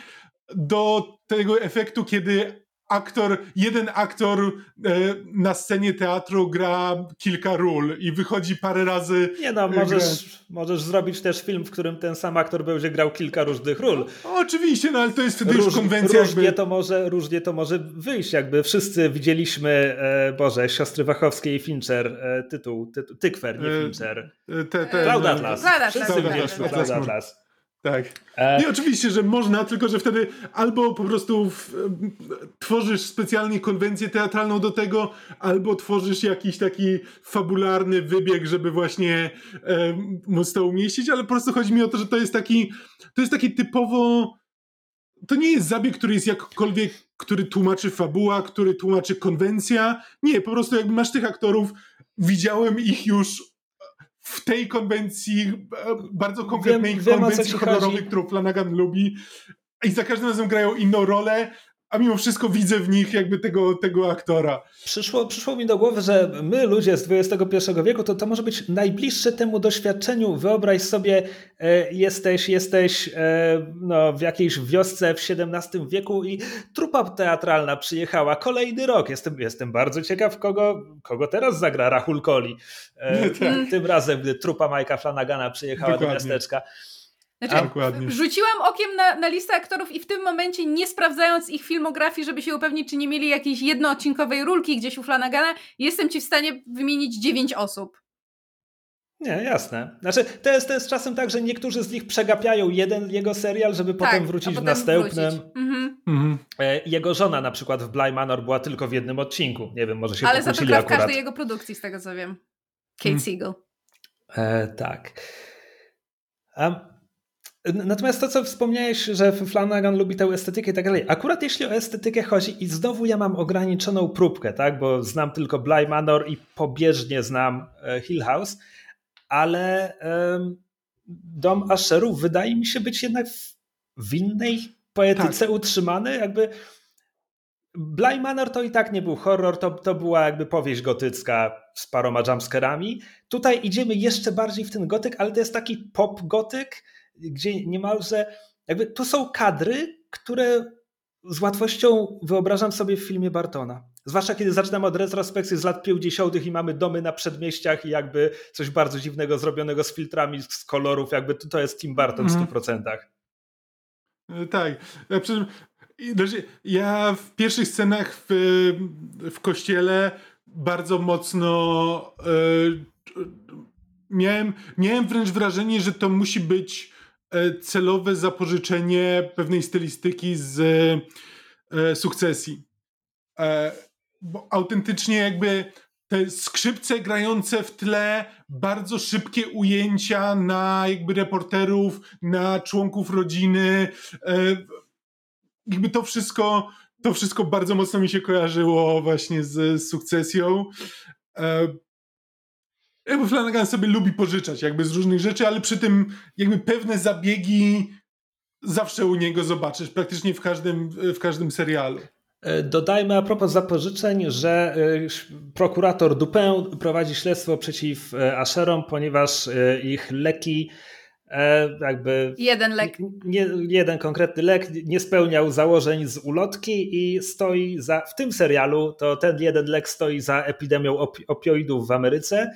do tego efektu, kiedy aktor, jeden aktor e, na scenie teatru gra kilka ról i wychodzi parę razy. Nie no, możesz, możesz zrobić też film, w którym ten sam aktor będzie grał kilka różnych ról. No, oczywiście, no ale to jest wtedy Róż, już konwencja. Różnie, jakby... to może, różnie to może wyjść, jakby wszyscy widzieliśmy, e, Boże, siostry Wachowskiej i Fincher, e, tytuł, tytuł, Tykwer, nie e, Fincher. E, te, te, Cloud Atlas. Wszyscy widzieliśmy Cloud Atlas. Tak. E... Nie, oczywiście, że można, tylko że wtedy albo po prostu w, tworzysz specjalnie konwencję teatralną do tego, albo tworzysz jakiś taki fabularny wybieg, żeby właśnie e, móc to umieścić, ale po prostu chodzi mi o to, że to jest taki, to jest taki typowo to nie jest zabieg, który jest jakkolwiek, który tłumaczy fabuła, który tłumaczy konwencja. Nie, po prostu jakby masz tych aktorów, widziałem ich już w tej konwencji, e, bardzo konkretnej wiem, konwencji horrorowej, którą Flanagan lubi. I za każdym razem grają inną rolę, a mimo wszystko widzę w nich jakby tego, tego aktora. Przyszło, przyszło mi do głowy, że my, ludzie z XXI wieku, to, to może być najbliższe temu doświadczeniu. Wyobraź sobie, e, jesteś, jesteś e, no, w jakiejś wiosce w XVII wieku i trupa teatralna przyjechała kolejny rok. Jestem, jestem bardzo ciekaw, kogo, kogo teraz zagra Rahul Koli. E, tak. Tym razem, gdy trupa Majka Flanagana przyjechała Dokładnie. do miasteczka. Znaczy, Dokładnie. Rzuciłam okiem na, na listę aktorów i w tym momencie, nie sprawdzając ich filmografii, żeby się upewnić, czy nie mieli jakiejś jednoodcinkowej rulki gdzieś u Flanagana, jestem ci w stanie wymienić dziewięć osób. Nie, jasne. Znaczy, to jest, to jest czasem tak, że niektórzy z nich przegapiają jeden jego serial, żeby tak, potem wrócić potem w następnym. Wrócić. Mhm. Mhm. E, jego żona na przykład w Bly Manor była tylko w jednym odcinku. Nie wiem, może się Ale za to gra w każdej jego produkcji, z tego co wiem. Kate hmm. Siegel. E, tak. Um, Natomiast to, co wspomniałeś, że Flanagan lubi tę estetykę i tak dalej. Akurat jeśli o estetykę chodzi i znowu ja mam ograniczoną próbkę, tak, bo znam tylko Bly Manor i pobieżnie znam e, Hill House, ale um, Dom Asherów wydaje mi się być jednak w, w innej poetyce tak. utrzymany, jakby Bly Manor to i tak nie był horror, to, to była jakby powieść gotycka z paroma jumpscarami. Tutaj idziemy jeszcze bardziej w ten gotyk, ale to jest taki pop gotyk, gdzie niemalże jakby tu są kadry, które z łatwością wyobrażam sobie w filmie Bartona. Zwłaszcza kiedy zaczynamy od retrospekcji z lat 50. i mamy domy na przedmieściach i jakby coś bardzo dziwnego zrobionego z filtrami, z kolorów, jakby to, to jest Tim Burton w 100%. Mm. Tak. Znaczy, ja w pierwszych scenach w, w kościele bardzo mocno e, miałem, miałem wręcz wrażenie, że to musi być e, celowe zapożyczenie pewnej stylistyki z e, sukcesji. E, bo autentycznie jakby te skrzypce grające w tle, bardzo szybkie ujęcia na jakby reporterów, na członków rodziny. E, jakby to wszystko, to wszystko bardzo mocno mi się kojarzyło właśnie z sukcesją. E, jakby Flanagan sobie lubi pożyczać jakby z różnych rzeczy, ale przy tym jakby pewne zabiegi zawsze u niego zobaczysz, praktycznie w każdym, w każdym serialu. E, dodajmy a propos zapożyczeń, że e, prokurator Dupin prowadzi śledztwo przeciw Aszerom, ponieważ ich leki jakby. Jeden lek. Nie, jeden konkretny lek nie spełniał założeń z ulotki i stoi za. W tym serialu to ten jeden lek stoi za epidemią opioidów w Ameryce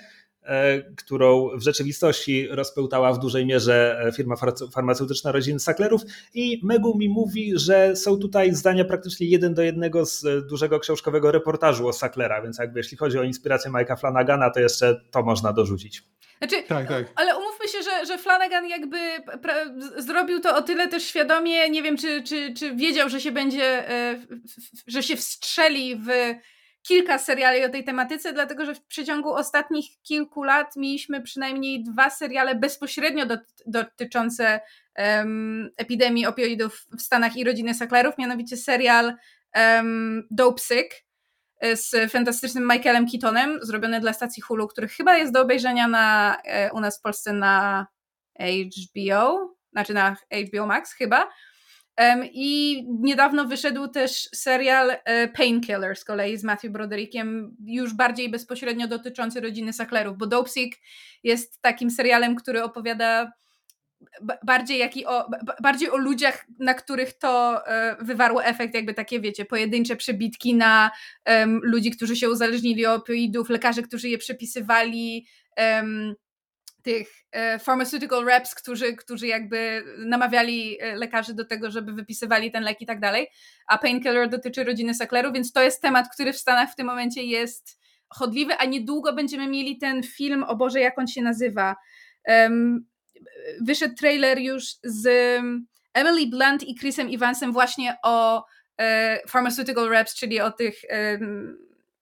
którą w rzeczywistości rozpełtała w dużej mierze e, firma farmaceutyczna rodziny Sacklerów i Megu mi mówi, że są tutaj zdania praktycznie jeden do jednego z e, dużego książkowego reportażu o Sacklera, więc jakby jeśli chodzi o inspirację Mike'a Flanagana, to jeszcze to można dorzucić. Znaczy, tak, tak. Ale umówmy się, że, że Flanagan jakby zrobił to o tyle też świadomie, nie wiem czy, czy, czy wiedział, że się będzie, że się wstrzeli w kilka seriali o tej tematyce, dlatego że w przeciągu ostatnich kilku lat mieliśmy przynajmniej dwa seriale bezpośrednio dotyczące um, epidemii opioidów w Stanach i rodziny Sacklerów, mianowicie serial um, Dope Sick e, z fantastycznym Michaelem Keatonem, zrobiony dla stacji Hulu, który chyba jest do obejrzenia na, e, u nas w Polsce na HBO, znaczy na HBO Max chyba. I niedawno wyszedł też serial e, Painkiller z kolei z Matthew Broderickiem, już bardziej bezpośrednio dotyczący rodziny Sacklerów, bo Dopesick jest takim serialem, który opowiada bardziej, jak o, bardziej o ludziach, na których to e, wywarło efekt, jakby takie, wiecie, pojedyncze przebitki na ludzi, którzy się uzależnili od opioidów, lekarzy, którzy je przepisywali, tych e, pharmaceutical reps, którzy, którzy jakby namawiali e, lekarzy do tego, żeby wypisywali ten lek i tak dalej. A Painkiller dotyczy rodziny Sacklerów, więc to jest temat, który w Stanach w tym momencie jest chodliwy, a niedługo będziemy mieli ten film, o Boże, jak on się nazywa. Um, wyszedł trailer już z Emily Blunt i Chrisem Evansem właśnie o e, pharmaceutical reps, czyli o tych,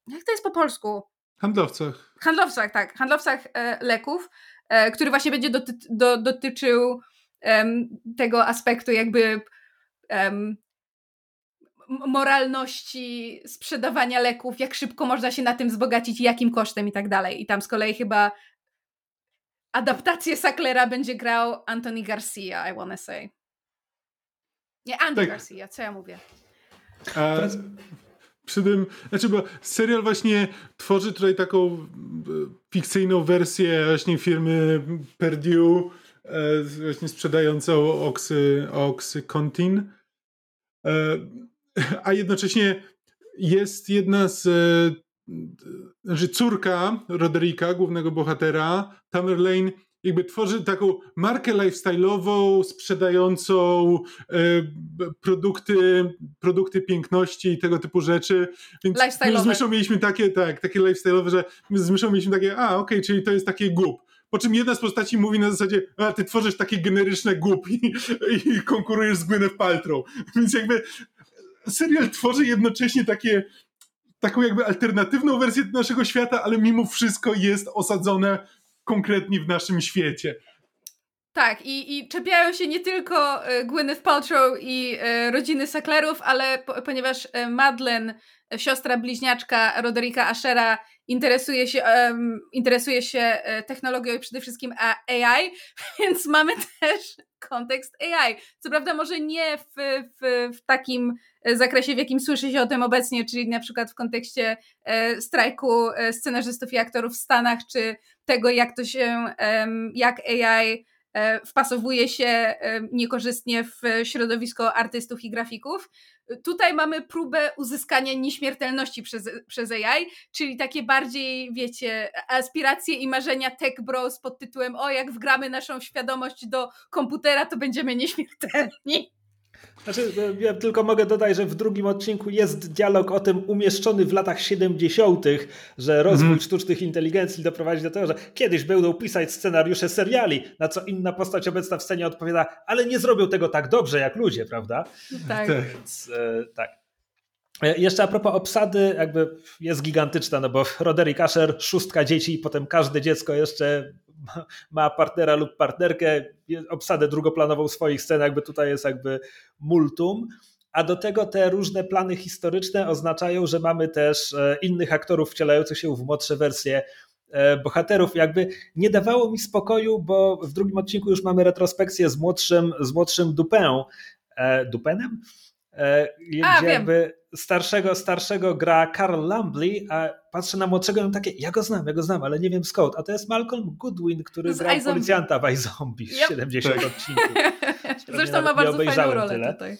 jak to jest po polsku? Handlowcach. Handlowcach, tak. Handlowcach e, leków. E, który właśnie będzie doty do, dotyczył um, tego aspektu jakby um, moralności sprzedawania leków, jak szybko można się na tym wzbogacić, jakim kosztem i tak dalej. I tam z kolei chyba adaptację Sacklera będzie grał Anthony Garcia, I wanna say. Nie, Andy tak. Garcia, co ja mówię? A, przy tym, znaczy, bo serial właśnie tworzy tutaj taką e, fikcyjną wersję właśnie firmy Purdue, e, właśnie sprzedającą oksy, oksy-contin, e, a jednocześnie jest jedna z znaczy córka Roderika, głównego bohatera, Tamerlane, jakby tworzy taką markę lifestyle'ową, sprzedającą e, produkty, produkty piękności i tego typu rzeczy. Więc z myszą mieliśmy takie, tak, takie lifestyle'owe, że my z myszą mieliśmy takie, a okej, okay, czyli to jest takie gup. Po czym jedna z postaci mówi na zasadzie, a ty tworzysz takie generyczne gup i, i konkurujesz z Gwyneth Paltrow. Więc jakby serial tworzy jednocześnie takie taką jakby alternatywną wersję naszego świata, ale mimo wszystko jest osadzone konkretnie w naszym świecie. Tak, i, i czepiają się nie tylko e, Gwyneth Paltrow i e, rodziny Sacklerów, ale po, ponieważ e, Madeleine, e, siostra bliźniaczka Roderika Ashera, interesuje się, em, interesuje się e, technologią i przede wszystkim A- AI, więc mamy też kontekst AI. Co prawda może nie w, w, w takim e, zakresie, w jakim słyszy się o tym obecnie, czyli na przykład w kontekście e, strajku e, scenarzystów i aktorów w Stanach, czy tego, jak to się, jak AI e, wpasowuje się e, niekorzystnie w środowisko artystów i grafików. Tutaj mamy próbę uzyskania nieśmiertelności przez, przez AI, czyli takie bardziej, wiecie, aspiracje i marzenia tech bros pod tytułem o, jak wgramy naszą świadomość do komputera, to będziemy nieśmiertelni. Znaczy, e, ja tylko mogę dodać, że w drugim odcinku jest dialog o tym umieszczony w latach 70., że rozwój Mhm. sztucznych inteligencji doprowadzi do tego, że kiedyś będą pisać scenariusze seriali, na co inna postać obecna w scenie odpowiada, ale nie zrobią tego tak dobrze jak ludzie, prawda? Tak. Tak. Więc e, tak. E, Jeszcze a propos obsady, jakby jest gigantyczna, no bo Roderick Asher, szóstka dzieci i potem każde dziecko jeszcze ma- partnera lub partnerkę, obsadę drugoplanową swoich scen, jakby tutaj jest jakby multum. A do tego te różne plany historyczne oznaczają, że mamy też e, innych aktorów wcielających się w młodsze wersje e, bohaterów. Jakby nie dawało mi spokoju, bo w drugim odcinku już mamy retrospekcję z młodszym, z młodszym Dupin, e, Dupenem? E, A, gdzie wiem. jakby starszego, starszego gra Carl Lumley, a patrzę na młodszego i mam takie, ja go znam, ja go znam, ale nie wiem skąd. A to jest Malcolm Goodwin, który Z grał policjanta w iZombie z Yep. 70 Tak. odcinków. Zresztą ma bardzo fajną obejrzałem rolę tyle. tutaj.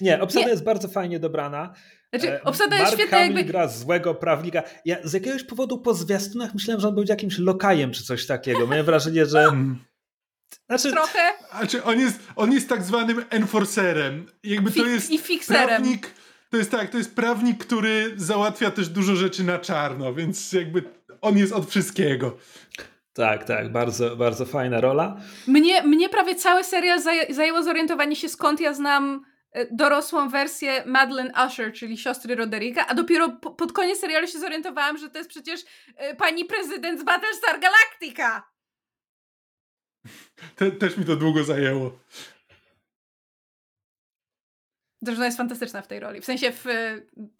Nie, obsada Nie. jest bardzo fajnie dobrana. Znaczy, E, obsada jest Mark świetna Hamill jakby... gra złego prawnika. Ja z jakiegoś powodu po zwiastunach myślałem, że on będzie jakimś lokajem czy coś takiego. Miałem wrażenie, że... Znaczy, Trochę Znaczy, on jest, on jest tak zwanym enforcerem. Jakby to jest i fikserem. prawnik, to jest tak, to jest prawnik, który załatwia też dużo rzeczy na czarno, więc jakby on jest od wszystkiego. tak, tak, bardzo, bardzo fajna rola. Mnie, mnie prawie cały serial zaję, zajęło zorientowanie się, skąd ja znam e, dorosłą wersję Madeleine Usher, czyli siostry Roderika, a dopiero po, pod koniec serialu się zorientowałam, że to jest przecież e, pani prezydent z Battlestar Galactica. Te, też mi to długo zajęło. Zresztą jest fantastyczna w tej roli. W sensie w,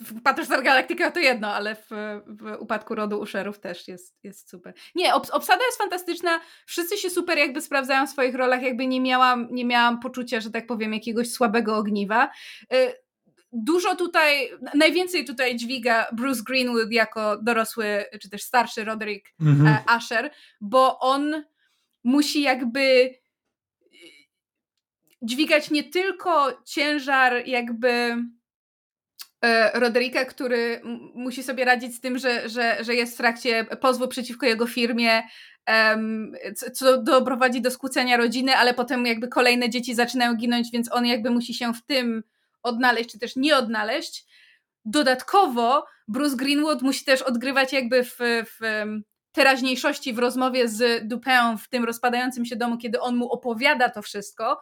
w Battlestar Galactica to jedno, ale w, w upadku rodu Usherów też jest, jest super. Nie, obs- obsada jest fantastyczna. Wszyscy się super jakby sprawdzają w swoich rolach. Jakby nie miałam, nie miałam poczucia, że tak powiem, jakiegoś słabego ogniwa. Y, Dużo tutaj, najwięcej tutaj dźwiga Bruce Greenwood jako dorosły, czy też starszy Roderick Mhm. e, Asher, bo on musi jakby dźwigać nie tylko ciężar jakby e, Roderika, który musi sobie radzić z tym, że, że, że jest w trakcie pozwu przeciwko jego firmie, co- doprowadzi do skłócenia rodziny, ale potem jakby kolejne dzieci zaczynają ginąć, więc on jakby musi się w tym odnaleźć, czy też nie odnaleźć. Dodatkowo Bruce Greenwood musi też odgrywać jakby w, w teraźniejszości w rozmowie z Dupin w tym rozpadającym się domu, kiedy on mu opowiada to wszystko,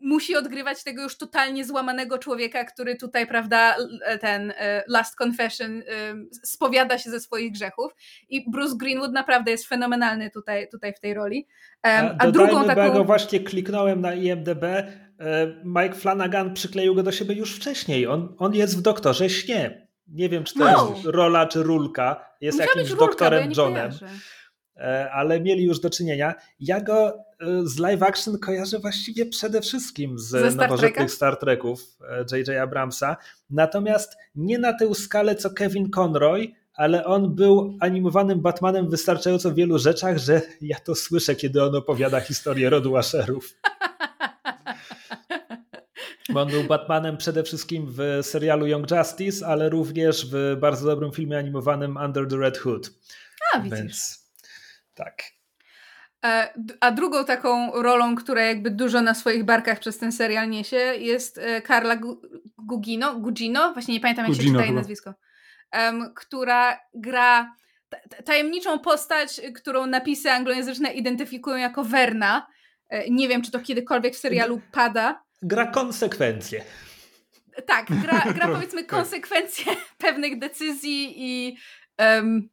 musi odgrywać tego już totalnie złamanego człowieka, który tutaj, prawda, l- ten e, Last Confession e, spowiada się ze swoich grzechów. I Bruce Greenwood naprawdę jest fenomenalny tutaj, tutaj w tej roli. A, A, drugą bo ja go taką. właśnie kliknąłem na IMDb, e, Mike Flanagan przykleił go do siebie już wcześniej. On, on jest w Doktorze Śnie. Nie wiem, czy to Wow. jest rola, czy rulka. Jest Musiała jakimś bo doktorem ja Johnem, kojarzę. e, ale mieli już do czynienia. Ja go e, z live action kojarzę właściwie przede wszystkim z Star nowożytnych Treka? Star Treków e, J.J. Abramsa. Natomiast nie na tę skalę co Kevin Conroy, ale on był animowanym Batmanem w wystarczająco wielu rzeczach, że ja to słyszę, kiedy on opowiada historię rodu Asherów. Bo on był Batmanem przede wszystkim w serialu Young Justice, ale również w bardzo dobrym filmie animowanym Under the Red Hood. A, widzisz. Więc tak. E, A drugą taką rolą, która jakby dużo na swoich barkach przez ten serial niesie, jest e, Carla Gu- Gugino, Gugino, właśnie nie pamiętam jak się Gugino czyta jej nazwisko, em, która gra ta- ta- tajemniczą postać, którą napisy anglojęzyczne identyfikują jako Verna. E, Nie wiem, czy to kiedykolwiek w serialu pada. Gra konsekwencje. Tak, gra, gra powiedzmy tak. konsekwencje pewnych decyzji i em,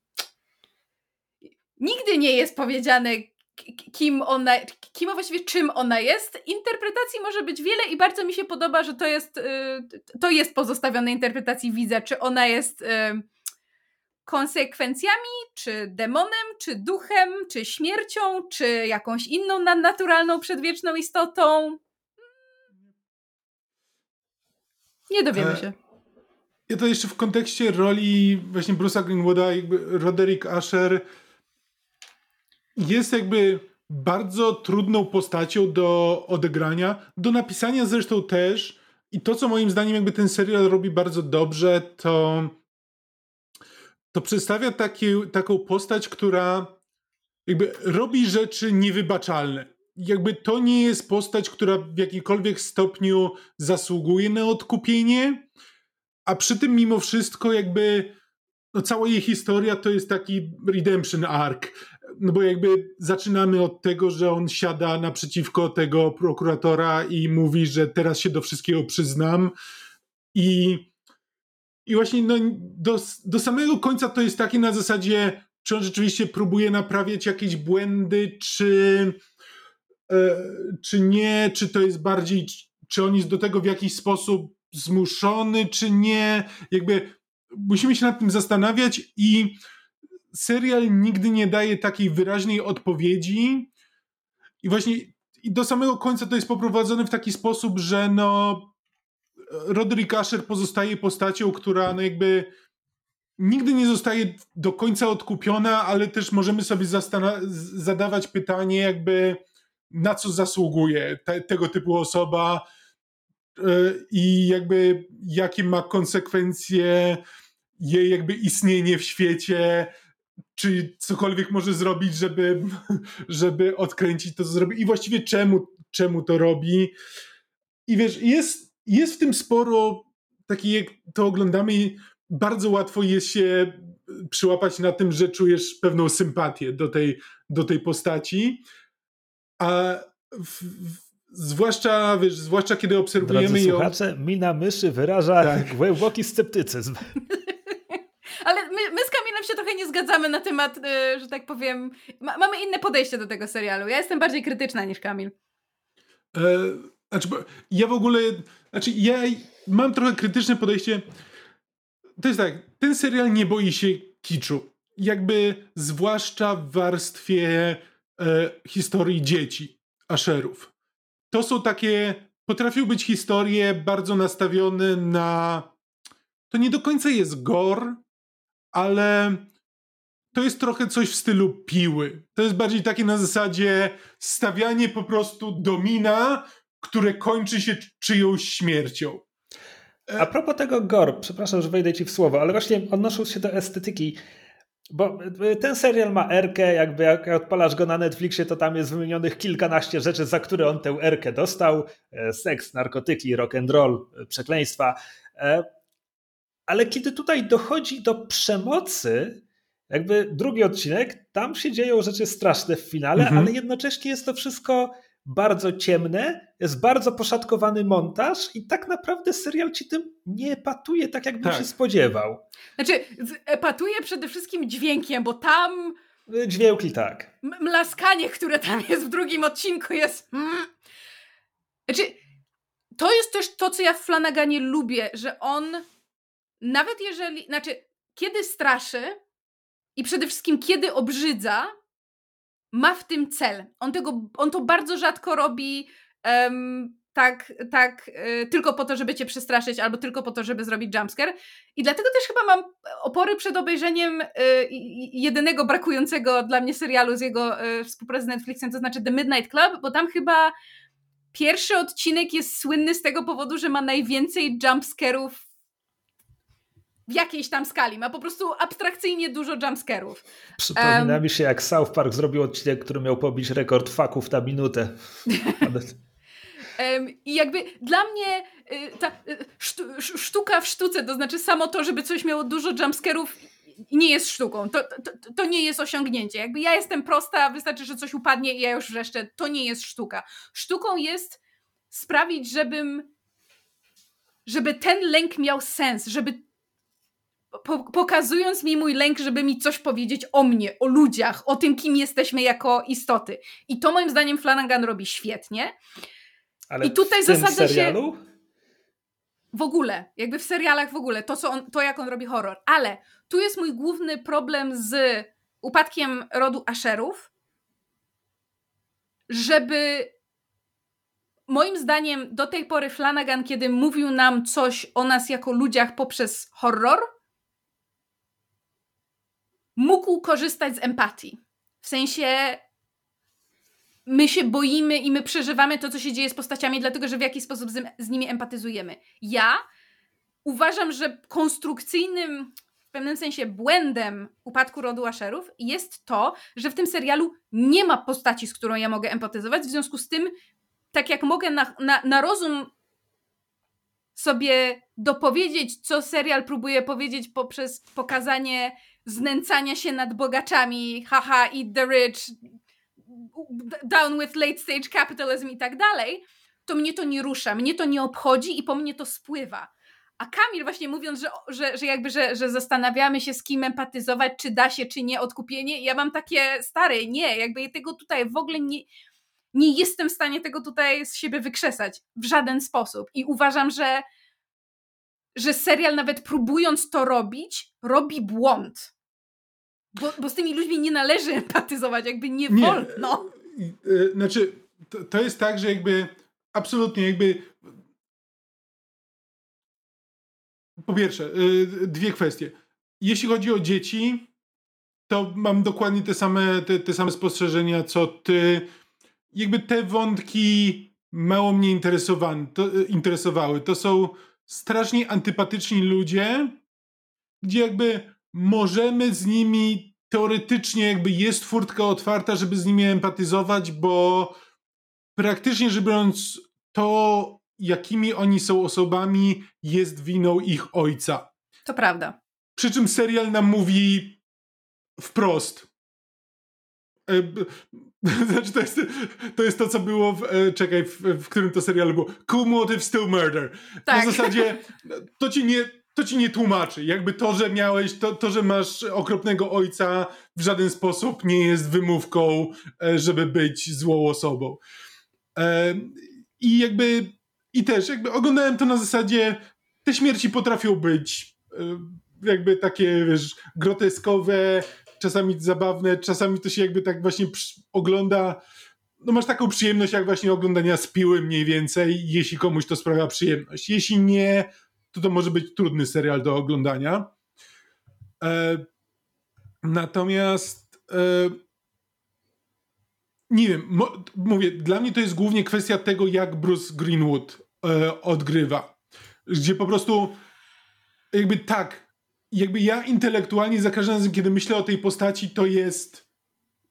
nigdy nie jest powiedziane, kim ona, kim właściwie czym ona jest. Interpretacji może być wiele i bardzo mi się podoba, że to jest, y, to jest pozostawione interpretacji widza, czy ona jest y, konsekwencjami, czy demonem, czy duchem, czy śmiercią, czy jakąś inną nadnaturalną, przedwieczną istotą. Nie dowiemy E, się. Ja to jeszcze w kontekście roli właśnie Bruce'a Greenwooda, jakby Roderick Asher jest jakby bardzo trudną postacią do odegrania, do napisania zresztą też. I to, co moim zdaniem jakby ten serial robi bardzo dobrze, to to przedstawia taki, taką postać, która jakby robi rzeczy niewybaczalne. Jakby to nie jest postać, która w jakikolwiek stopniu zasługuje na odkupienie, a przy tym mimo wszystko jakby no cała jej historia to jest taki redemption arc. No bo jakby zaczynamy od tego, że on siada naprzeciwko tego prokuratora i mówi, że teraz się do wszystkiego przyznam. I, i właśnie no, do, do samego końca to jest takie na zasadzie, czy on rzeczywiście próbuje naprawiać jakieś błędy, czy, czy nie, czy to jest bardziej, czy on jest do tego w jakiś sposób zmuszony, czy nie. Jakby musimy się nad tym zastanawiać i serial nigdy nie daje takiej wyraźnej odpowiedzi. I właśnie i do samego końca to jest poprowadzone w taki sposób, że no Roderick Asher pozostaje postacią, która no jakby nigdy nie zostaje do końca odkupiona, ale też możemy sobie zadawać pytanie jakby na co zasługuje te, tego typu osoba i jakby jakie ma konsekwencje jej jakby istnienie w świecie, czy cokolwiek może zrobić, żeby, żeby odkręcić to, co zrobi i właściwie czemu, czemu to robi. I wiesz, jest, jest w tym sporo takiej, jak to oglądamy, bardzo łatwo jest się przyłapać na tym, że czujesz pewną sympatię do tej, do tej postaci. A w, w, Zwłaszcza, wiesz, zwłaszcza kiedy obserwujemy Drodzy ją. słuchacze, mina myszy wyraża tak. głęboki sceptycyzm. Ale my, my z Kamilem się trochę nie zgadzamy na temat, y, że tak powiem. Ma, mamy inne podejście do tego serialu. Ja jestem bardziej krytyczna niż Kamil. E, znaczy, ja w ogóle. Znaczy, ja mam trochę krytyczne podejście. To jest tak, ten serial nie boi się kiczu. Jakby, zwłaszcza w warstwie e, historii dzieci, Asherów to są takie, potrafią być historie bardzo nastawione na, to nie do końca jest gore, ale to jest trochę coś w stylu piły. To jest bardziej takie na zasadzie stawianie po prostu domina, które kończy się czyjąś śmiercią. A propos tego gore, przepraszam, że wejdę ci w słowo, ale właśnie odnosząc się do estetyki, bo y, ten serial ma erkę, jakby jak odpalasz go na Netflixie, to tam jest wymienionych kilkanaście rzeczy, za które on tę erkę dostał. E, seks, narkotyki, rock and roll, e, przekleństwa. E, ale kiedy tutaj dochodzi do przemocy, jakby drugi odcinek, tam się dzieją rzeczy straszne w finale, mhm. ale jednocześnie jest to wszystko bardzo ciemne, jest bardzo poszatkowany montaż i tak naprawdę serial ci tym nie epatuje tak, jakbym tak. się spodziewał. Znaczy, epatuje przede wszystkim dźwiękiem, bo tam... Dźwięki tak. Mlaskanie, które tam jest w drugim odcinku jest... Znaczy, to jest też to, co ja w Flanaganie lubię, że on nawet jeżeli... Znaczy, kiedy straszy i przede wszystkim kiedy obrzydza, ma w tym cel. On, tego, on to bardzo rzadko robi um, tak, tak y, tylko po to, żeby cię przestraszyć, albo tylko po to, żeby zrobić jumpscare. I dlatego też chyba mam opory przed obejrzeniem y, jedynego brakującego dla mnie serialu z jego y, współpracy z Netflixem, to znaczy The Midnight Club, bo tam chyba pierwszy odcinek jest słynny z tego powodu, że ma najwięcej jumpscarów w jakiejś tam skali. Ma po prostu abstrakcyjnie dużo jumpscarów. Przypomina um, mi się, jak South Park zrobił odcinek, który miał pobić rekord faków na minutę. I jakby dla mnie y, ta y, sztuka w sztuce, to znaczy samo to, żeby coś miało dużo jumpscarów nie jest sztuką. To, to, to nie jest osiągnięcie. Jakby ja jestem prosta, wystarczy, że coś upadnie i ja już wrzeszczę. To nie jest sztuka. Sztuką jest sprawić, żebym żeby ten lęk miał sens, żeby po, pokazując mi mój lęk, żeby mi coś powiedzieć o mnie, o ludziach, o tym, kim jesteśmy jako istoty. I to moim zdaniem Flanagan robi świetnie. Ale I tutaj w zasadza się-? W ogóle, jakby w serialach w ogóle, to, co on, to jak on robi horror. Ale tu jest mój główny problem z upadkiem rodu Asherów, żeby moim zdaniem do tej pory Flanagan, kiedy mówił nam coś o nas jako ludziach poprzez horror, mógł korzystać z empatii. W sensie my się boimy i my przeżywamy to, co się dzieje z postaciami, dlatego że w jakiś sposób z, nimi empatyzujemy. Ja uważam, że konstrukcyjnym, w pewnym sensie błędem upadku rodu Asherów jest to, że w tym serialu nie ma postaci, z którą ja mogę empatyzować, w związku z tym, tak jak mogę na, na, na rozum sobie dopowiedzieć, co serial próbuje powiedzieć poprzez pokazanie znęcania się nad bogaczami, haha, eat the rich, down with late stage capitalism i tak dalej, to mnie to nie rusza, mnie to nie obchodzi i po mnie to spływa. A Kamil właśnie mówiąc, że, że, że jakby, że, że zastanawiamy się z kim empatyzować, czy da się, czy nie odkupienie, ja mam takie stare, nie, jakby tego tutaj w ogóle nie, nie jestem w stanie tego tutaj z siebie wykrzesać w żaden sposób. I uważam, że, że serial nawet próbując to robić, robi błąd. Bo, bo z tymi ludźmi nie należy empatyzować, jakby nie, Nie. wolno. Y, Znaczy, to, to jest tak, że jakby absolutnie jakby. Po pierwsze, y, dwie kwestie. Jeśli chodzi o dzieci, to mam dokładnie te same, te, te same spostrzeżenia, co ty. Jakby te wątki mało mnie interesowan- to, y, interesowały. To są strasznie antypatyczni ludzie, gdzie jakby możemy z nimi teoretycznie jakby jest furtka otwarta, żeby z nimi empatyzować, bo praktycznie rzecz biorąc to, jakimi oni są osobami, jest winą ich ojca. To prawda. Przy czym serial nam mówi wprost. E, Znaczy, to jest, to jest to, co było w, e, czekaj, w, w którym to serialu było. Cool motive, still murder. Tak. Na zasadzie to ci nie, to ci nie tłumaczy. Jakby to, że miałeś, to, to, że masz okropnego ojca w żaden sposób nie jest wymówką, e, żeby być złą osobą. E, I jakby, i też jakby oglądałem to na zasadzie, te śmierci potrafią być e, jakby takie, wiesz, groteskowe, czasami zabawne, czasami to się jakby tak właśnie ogląda no masz taką przyjemność jak właśnie oglądania z piły mniej więcej, jeśli komuś to sprawia przyjemność. Jeśli nie, to to może być trudny serial do oglądania. E, natomiast e, nie wiem, mo, mówię, dla mnie to jest głównie kwestia tego, jak Bruce Greenwood e, odgrywa. Gdzie po prostu jakby tak, jakby ja intelektualnie za każdym razem, kiedy myślę o tej postaci, to jest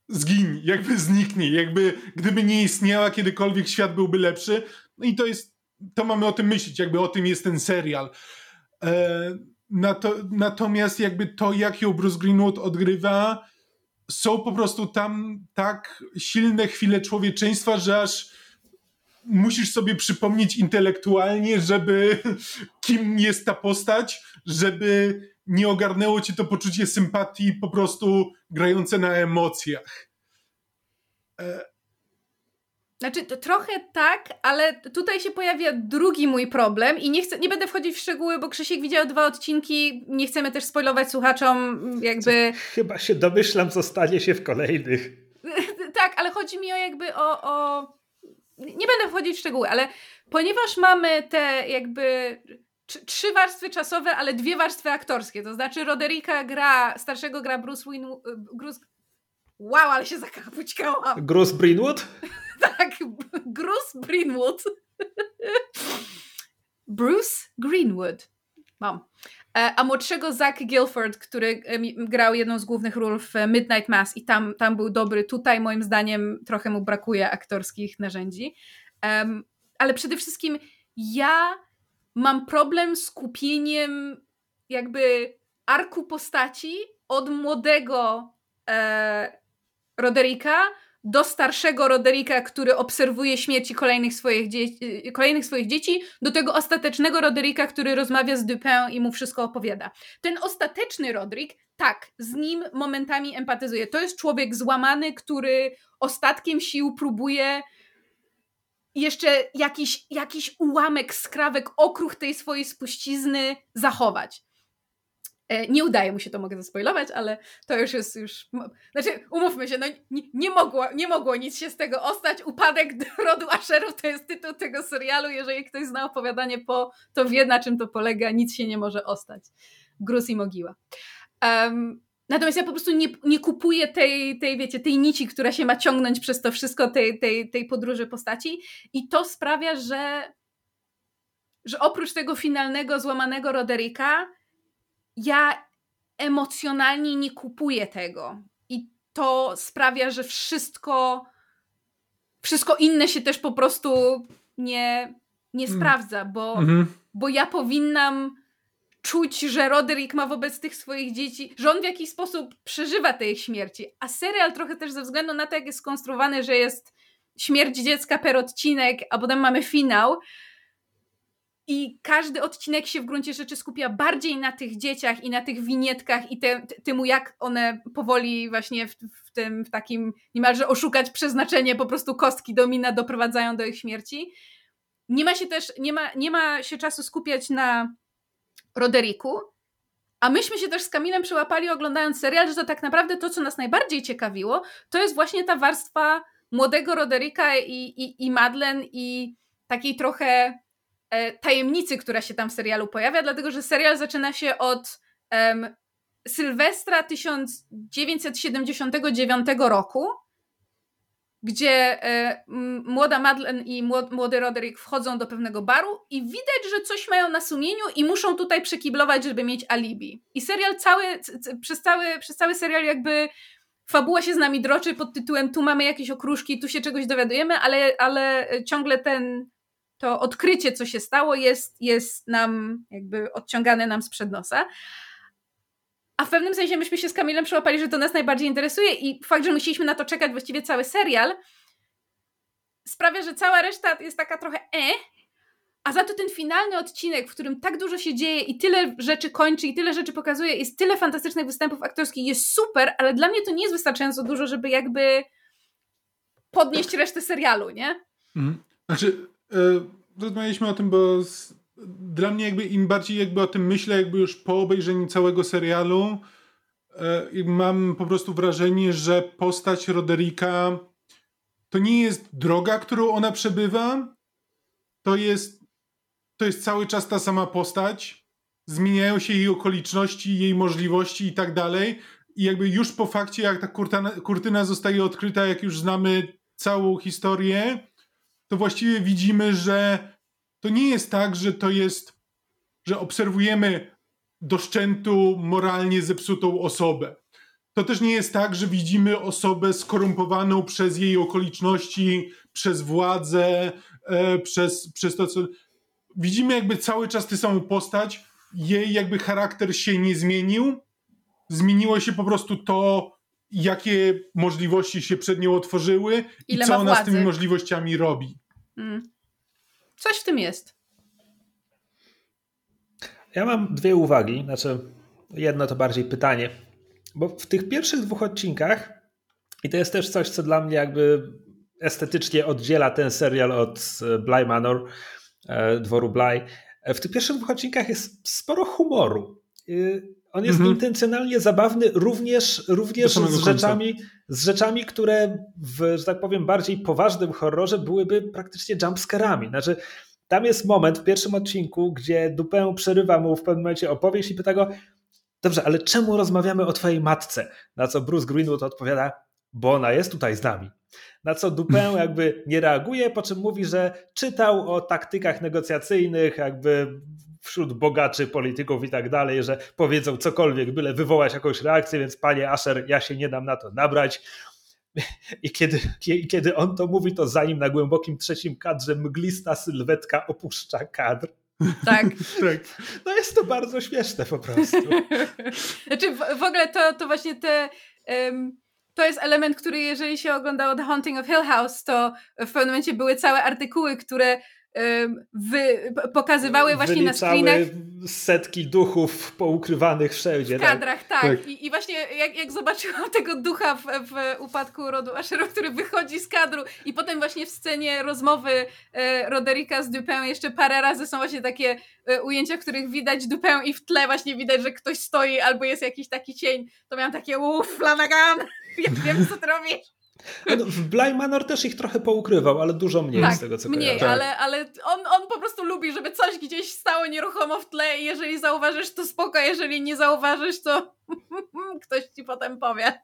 zgiń, jakby zniknij, jakby gdyby nie istniała kiedykolwiek świat byłby lepszy. No i to jest, to mamy o tym myśleć, jakby o tym jest ten serial. E, nato, natomiast jakby to, jak ją Bruce Greenwood odgrywa, są po prostu tam tak silne chwile człowieczeństwa, że aż musisz sobie przypomnieć intelektualnie, żeby kim jest ta postać, żeby nie ogarnęło cię to poczucie sympatii po prostu grające na emocjach. Znaczy, trochę tak, ale tutaj się pojawia drugi mój problem i nie, chcę, nie będę wchodzić w szczegóły, bo Krzysiek widział dwa odcinki, nie chcemy też spoilować słuchaczom, jakby... Chyba się domyślam, co stanie się w kolejnych. tak, ale chodzi mi o jakby o, o... Nie będę wchodzić w szczegóły, ale ponieważ mamy te jakby tr- trzy warstwy czasowe, ale dwie warstwy aktorskie, to znaczy Roderika gra, starszego gra Bruce Win... Bruce... Wow, ale się zakapućkałam. Bruce Greenwood? Tak, Bruce Greenwood. Bruce Greenwood. Mam. E, A młodszego Zach Guilford, który e, grał jedną z głównych ról w Midnight Mass i tam, tam był dobry. Tutaj moim zdaniem trochę mu brakuje aktorskich narzędzi. Em, ale przede wszystkim ja mam problem z kupieniem jakby arku postaci od młodego e, Roderika do starszego Roderika, który obserwuje śmierci kolejnych swoich, dzie- kolejnych swoich dzieci, do tego ostatecznego Roderika, który rozmawia z Dupin i mu wszystko opowiada. Ten ostateczny Roderick, tak, z nim momentami empatyzuje. To jest człowiek złamany, który ostatkiem sił próbuje jeszcze jakiś, jakiś ułamek, skrawek, okruch tej swojej spuścizny zachować. E, Nie udaje mu się, to mogę zaspoilować, ale to już jest już. Znaczy, umówmy się, no nie, nie, mogło, nie mogło nic się z tego ostać. Upadek rodu Asherów to jest tytuł tego serialu. Jeżeli ktoś zna opowiadanie po, to wie na czym to polega. Nic się nie może ostać. Gruz i mogiła. Um, natomiast ja po prostu nie, nie kupuję tej, tej, wiecie, tej nici, która się ma ciągnąć przez to wszystko, tej, tej, tej podróży postaci. I to sprawia, że, że oprócz tego finalnego, złamanego Roderika, ja emocjonalnie nie kupuję tego. I to sprawia, że wszystko, wszystko inne się też po prostu nie, nie Mm. sprawdza, bo, Mhm. bo ja powinnam czuć, że Roderick ma wobec tych swoich dzieci, że on w jakiś sposób przeżywa te ich śmierci. A serial trochę też ze względu na to, jak jest skonstruowany, że jest śmierć dziecka per odcinek, a potem mamy finał, i każdy odcinek się w gruncie rzeczy skupia bardziej na tych dzieciach i na tych winietkach i te, temu, jak one powoli właśnie w, w tym w takim niemalże oszukać przeznaczenie, po prostu kostki domina doprowadzają do ich śmierci. Nie ma się też, nie ma, nie ma się czasu skupiać na Roderiku, a myśmy się też z Kamilem przyłapali oglądając serial, że to tak naprawdę to, co nas najbardziej ciekawiło, to jest właśnie ta warstwa młodego Roderika i, i, i Madeleine i takiej trochę tajemnicy, która się tam w serialu pojawia, dlatego że serial zaczyna się od em, Sylwestra 1979 roku, gdzie e, m, młoda Madeleine i młod, młody Roderick wchodzą do pewnego baru i widać, że coś mają na sumieniu i muszą tutaj przekiblować, żeby mieć alibi. I serial cały, przez, cały, przez cały serial jakby fabuła się z nami droczy pod tytułem tu mamy jakieś okruszki, tu się czegoś dowiadujemy, ale, ale ciągle ten to odkrycie, co się stało, jest, jest nam jakby odciągane nam sprzed nosa. A w pewnym sensie myśmy się z Kamilem przyłapali, że to nas najbardziej interesuje i fakt, że musieliśmy na to czekać właściwie cały serial sprawia, że cała reszta jest taka trochę e, a za to ten finalny odcinek, w którym tak dużo się dzieje i tyle rzeczy kończy i tyle rzeczy pokazuje, jest tyle fantastycznych występów aktorskich, jest super, ale dla mnie to nie jest wystarczająco dużo, żeby jakby podnieść resztę serialu, nie? Mhm. Znaczy, rozmawialiśmy o tym, bo z, dla mnie jakby im bardziej jakby o tym myślę, jakby już po obejrzeniu całego serialu, e, i mam po prostu wrażenie, że postać Roderika to nie jest droga, którą ona przebywa, to jest, to jest cały czas ta sama postać, zmieniają się jej okoliczności, jej możliwości i tak dalej. I jakby już po fakcie, jak ta kurtyna, kurtyna zostaje odkryta, jak już znamy całą historię, to właściwie widzimy, że to nie jest tak, że to jest, że obserwujemy do szczętu moralnie zepsutą osobę. To też nie jest tak, że widzimy osobę skorumpowaną przez jej okoliczności, przez władzę, e, przez, przez to, co. Widzimy jakby cały czas tę samą postać, jej jakby charakter się nie zmienił. Zmieniło się po prostu to, jakie możliwości się przed nią otworzyły Ile i co ona z tymi możliwościami robi. Mm. Coś w tym jest. Ja mam dwie uwagi, znaczy jedno to bardziej pytanie, bo w tych pierwszych dwóch odcinkach i to jest też coś, co dla mnie jakby estetycznie oddziela ten serial od e, Bly Manor, e, dworu Bly. E, W tych pierwszych dwóch odcinkach jest sporo humoru. On jest Mhm. intencjonalnie zabawny również, również z rzeczami, z rzeczami, które w, że tak powiem, bardziej poważnym horrorze byłyby praktycznie jumpscarami. Znaczy, tam jest moment w pierwszym odcinku, gdzie Dupę przerywa mu w pewnym momencie opowieść i pyta go, dobrze, ale czemu rozmawiamy o twojej matce? Na co Bruce Greenwood odpowiada, bo ona jest tutaj z nami. Na co Dupę jakby nie reaguje, po czym mówi, że czytał o taktykach negocjacyjnych, jakby wśród bogaczy, polityków i tak dalej, że powiedzą cokolwiek, byle wywołać jakąś reakcję, więc panie Asher, ja się nie dam na to nabrać. I kiedy, kiedy on to mówi, to zanim na głębokim trzecim kadrze mglista sylwetka opuszcza kadr. Tak. Tak. No jest to bardzo śmieszne po prostu. znaczy w, w ogóle to, to właśnie te em, to jest element, który jeżeli się oglądało The Haunting of Hill House, to w pewnym momencie były całe artykuły, które wy, pokazywały właśnie na screenach setki duchów poukrywanych wszędzie. W tak? kadrach, tak. tak. I, I, właśnie jak, jak zobaczyłam tego ducha w, w upadku rodu Asherów, który wychodzi z kadru i potem właśnie w scenie rozmowy e, Roderika z Dupin jeszcze parę razy są właśnie takie e, ujęcia, w których widać Dupin i w tle właśnie widać, że ktoś stoi albo jest jakiś taki cień, to miałam takie uff, Flanagan, ja wiem co ty robisz. No, w Bly Manor też ich trochę poukrywał, ale dużo mniej tak, z tego co mniej, kojarzę. ale, ale on, on po prostu lubi, żeby coś gdzieś stało nieruchomo w tle i jeżeli zauważysz, to spoko, jeżeli nie zauważysz, to ktoś ci potem powie.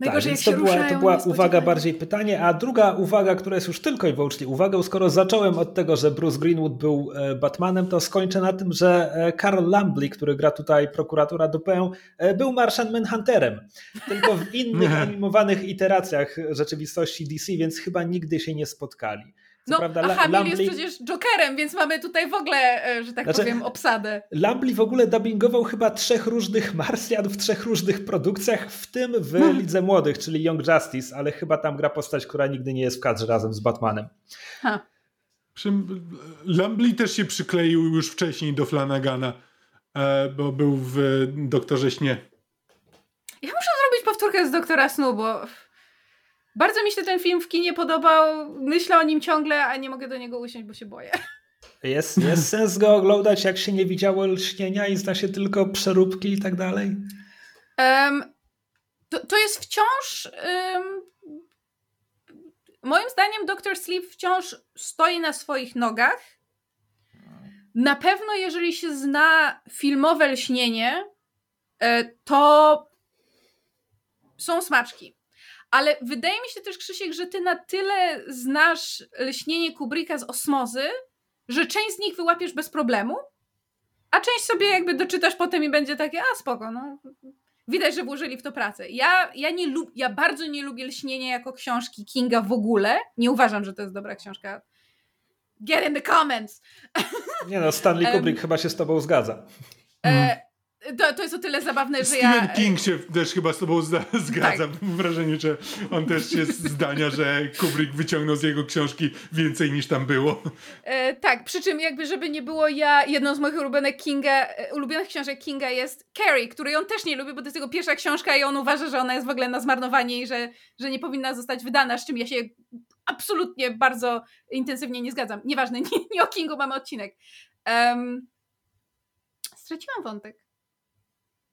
Najgorzej, tak, to była, to była uwaga bardziej pytanie, a druga uwaga, która jest już tylko i wyłącznie uwagą, skoro zacząłem od tego, że Bruce Greenwood był e, Batmanem, to skończę na tym, że Carl e, Lambly, który gra tutaj prokuratora Dupę, e, był Martian Manhunterem, tylko w innych animowanych iteracjach rzeczywistości DC, więc chyba nigdy się nie spotkali. Co no, prawda, a Hamill jest przecież Jokerem, więc mamy tutaj w ogóle, e, że tak znaczy, powiem, obsadę. Lambly w ogóle dubbingował chyba trzech różnych Marsjan w trzech różnych produkcjach, w tym w hmm. Lidze Młodych, czyli Young Justice, ale chyba tam gra postać, która nigdy nie jest w kadrze razem z Batmanem. Ha. Lambly też się przykleił już wcześniej do Flanagana, e, bo był w Doktorze Śnie. Ja muszę zrobić powtórkę z Doktora Snu, bo bardzo mi się ten film w kinie podobał. Myślę o nim ciągle, a nie mogę do niego usiąść, bo się boję. Jest, jest sens go oglądać, jak się nie widziało lśnienia i zna się tylko przeróbki i tak dalej? Um, to, to jest wciąż. Um, moim zdaniem Dr. Sleep wciąż stoi na swoich nogach. Na pewno, jeżeli się zna filmowe lśnienie, e, to są smaczki. Ale wydaje mi się też, Krzysiek, że ty na tyle znasz lśnienie Kubricka z osmozy, że część z nich wyłapiesz bez problemu, a część sobie jakby doczytasz potem i będzie takie, a spoko, no. Widać, że włożyli w to pracę. Ja, ja, nie lub, ja bardzo nie lubię lśnienia jako książki Kinga w ogóle. Nie uważam, że to jest dobra książka. Get in the comments! Nie no, Stanley Kubrick um, chyba się z tobą zgadza. E, to, to jest o tyle zabawne, że Stephen ja... King się też chyba z tobą zgadza. Tak. Mam wrażenie, że on też jest zdania, że Kubrick wyciągnął z jego książki więcej niż tam było. E, tak, przy czym jakby żeby nie było ja, jedną z moich ulubionych Kinga, e, ulubionych książek Kinga jest Carrie, której on też nie lubi, bo to jest jego pierwsza książka i on uważa, że ona jest w ogóle na zmarnowanie i że, że nie powinna zostać wydana, z czym ja się absolutnie bardzo intensywnie nie zgadzam. Nieważne, nie, nie o Kingu mamy odcinek. Um, straciłam wątek.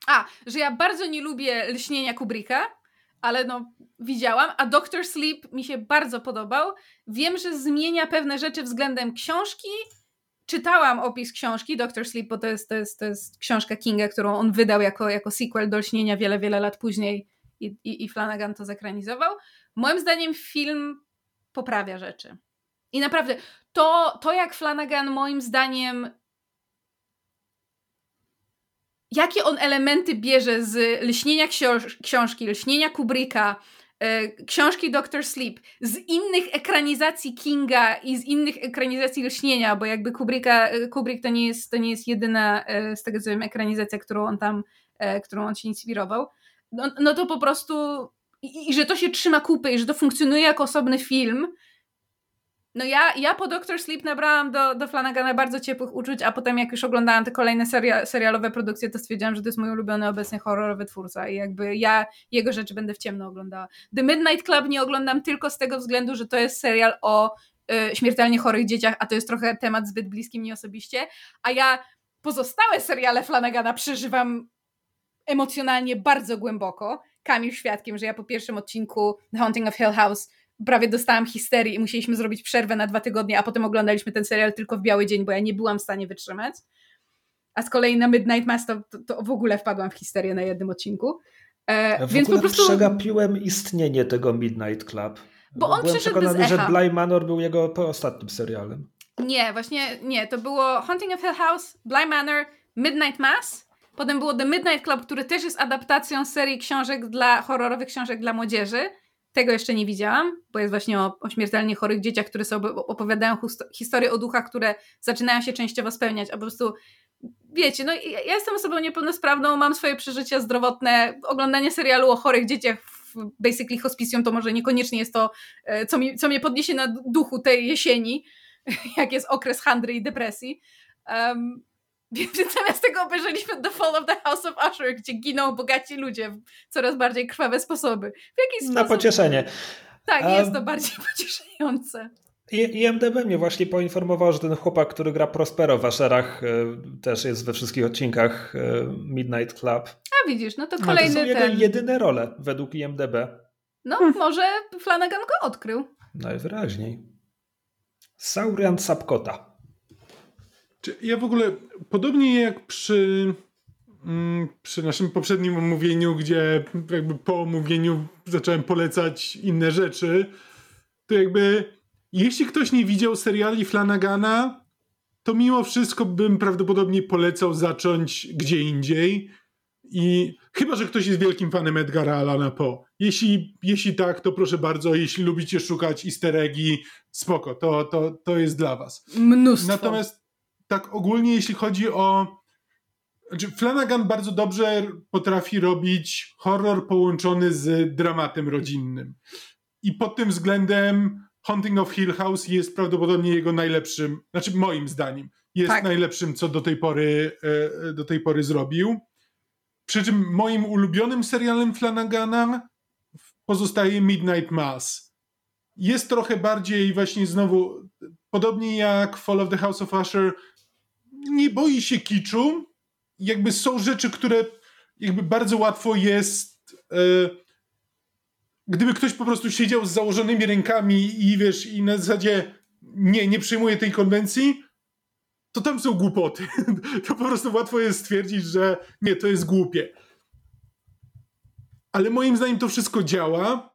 A, że ja bardzo nie lubię lśnienia Kubricka, ale no widziałam, a Doctor Sleep mi się bardzo podobał. Wiem, że zmienia pewne rzeczy względem książki. Czytałam opis książki Doctor Sleep, bo to jest, to jest, to jest książka Kinga, którą on wydał jako, jako sequel do lśnienia wiele, wiele lat później i, i, i Flanagan to zekranizował. Moim zdaniem film poprawia rzeczy. I naprawdę, to, to jak Flanagan moim zdaniem jakie on elementy bierze z lśnienia książki, lśnienia Kubricka, e, książki Doctor Sleep, z innych ekranizacji Kinga i z innych ekranizacji lśnienia, bo jakby Kubricka, e, Kubrick to nie jest, to nie jest jedyna e, z tego co wiem ekranizacja, którą on tam, którą on się inspirował, no, no to po prostu i, i że to się trzyma kupy i że to funkcjonuje jako osobny film, no ja, ja po Doctor Sleep nabrałam do, do Flanagana bardzo ciepłych uczuć, a potem jak już oglądałam te kolejne seria, serialowe produkcje, to stwierdziłam, że to jest mój ulubiony obecnie horrorowy twórca i jakby ja jego rzeczy będę w ciemno oglądała. The Midnight Club nie oglądam tylko z tego względu, że to jest serial o y, śmiertelnie chorych dzieciach, a to jest trochę temat zbyt bliski mi osobiście, a ja pozostałe seriale Flanagana przeżywam emocjonalnie bardzo głęboko. Kamil świadkiem, że ja po pierwszym odcinku The Haunting of Hill House prawie dostałam histerii i musieliśmy zrobić przerwę na dwa tygodnie, a potem oglądaliśmy ten serial tylko w biały dzień, bo ja nie byłam w stanie wytrzymać. A z kolei na Midnight Mass to, to, to w ogóle wpadłam w histerię na jednym odcinku. E, ja więc po prostu przegapiłem istnienie tego Midnight Club. Bo on Byłem przyszedł przekonany, że Bly Manor był jego ostatnim serialem. Nie, właśnie nie. To było Haunting of Hill House, Bly Manor, Midnight Mass. Potem było The Midnight Club, który też jest adaptacją serii książek dla horrorowych książek dla młodzieży. Tego jeszcze nie widziałam, bo jest właśnie o, o śmiertelnie chorych dzieciach, które sobie opowiadają historie o duchach, które zaczynają się częściowo spełniać, a po prostu wiecie, no ja jestem osobą niepełnosprawną, mam swoje przeżycia zdrowotne, oglądanie serialu o chorych dzieciach w basically hospicjum to może niekoniecznie jest to, e, co, mi, co mnie podniesie na duchu tej jesieni, jak jest okres handry i depresji. Um, więc zamiast tego obejrzeliśmy The Fall of the House of Usher, gdzie giną bogaci ludzie w coraz bardziej krwawe sposoby. W jakiś Na sposób... pocieszenie. Tak, jest to bardziej pocieszające. I IMDB mnie właśnie poinformował, że ten chłopak, który gra Prospero w Asherach, e, też jest we wszystkich odcinkach e, Midnight Club. A widzisz, no to kolejny To są jego ten. jedyne role według IMDB. No, może Flanagan go odkrył. Najwyraźniej. Saurian Sapkota. Ja w ogóle, podobnie jak przy, mm, przy naszym poprzednim omówieniu, gdzie jakby po omówieniu zacząłem polecać inne rzeczy, to jakby jeśli ktoś nie widział seriali Flanagana, to mimo wszystko bym prawdopodobnie polecał zacząć gdzie indziej. I chyba, że ktoś jest wielkim fanem Edgara Allana Poe. Jeśli, jeśli tak, to proszę bardzo, jeśli lubicie szukać easter eggi, spoko, to, to, to jest dla was. Mnóstwo. Natomiast tak ogólnie, jeśli chodzi o. Znaczy, Flanagan bardzo dobrze potrafi robić horror połączony z dramatem rodzinnym. I pod tym względem Haunting of Hill House jest prawdopodobnie jego najlepszym, znaczy moim zdaniem, jest Tak. najlepszym, co do tej pory, e, do tej pory zrobił. Przy czym moim ulubionym serialem Flanagana pozostaje Midnight Mass. Jest trochę bardziej właśnie znowu, podobnie jak Fall of the House of Usher, nie boi się kiczu. Jakby są rzeczy, które jakby bardzo łatwo jest. E, gdyby ktoś po prostu siedział z założonymi rękami i wiesz, i na zasadzie nie, nie przyjmuje tej konwencji, to tam są głupoty. To po prostu łatwo jest stwierdzić, że nie, to jest głupie. Ale moim zdaniem to wszystko działa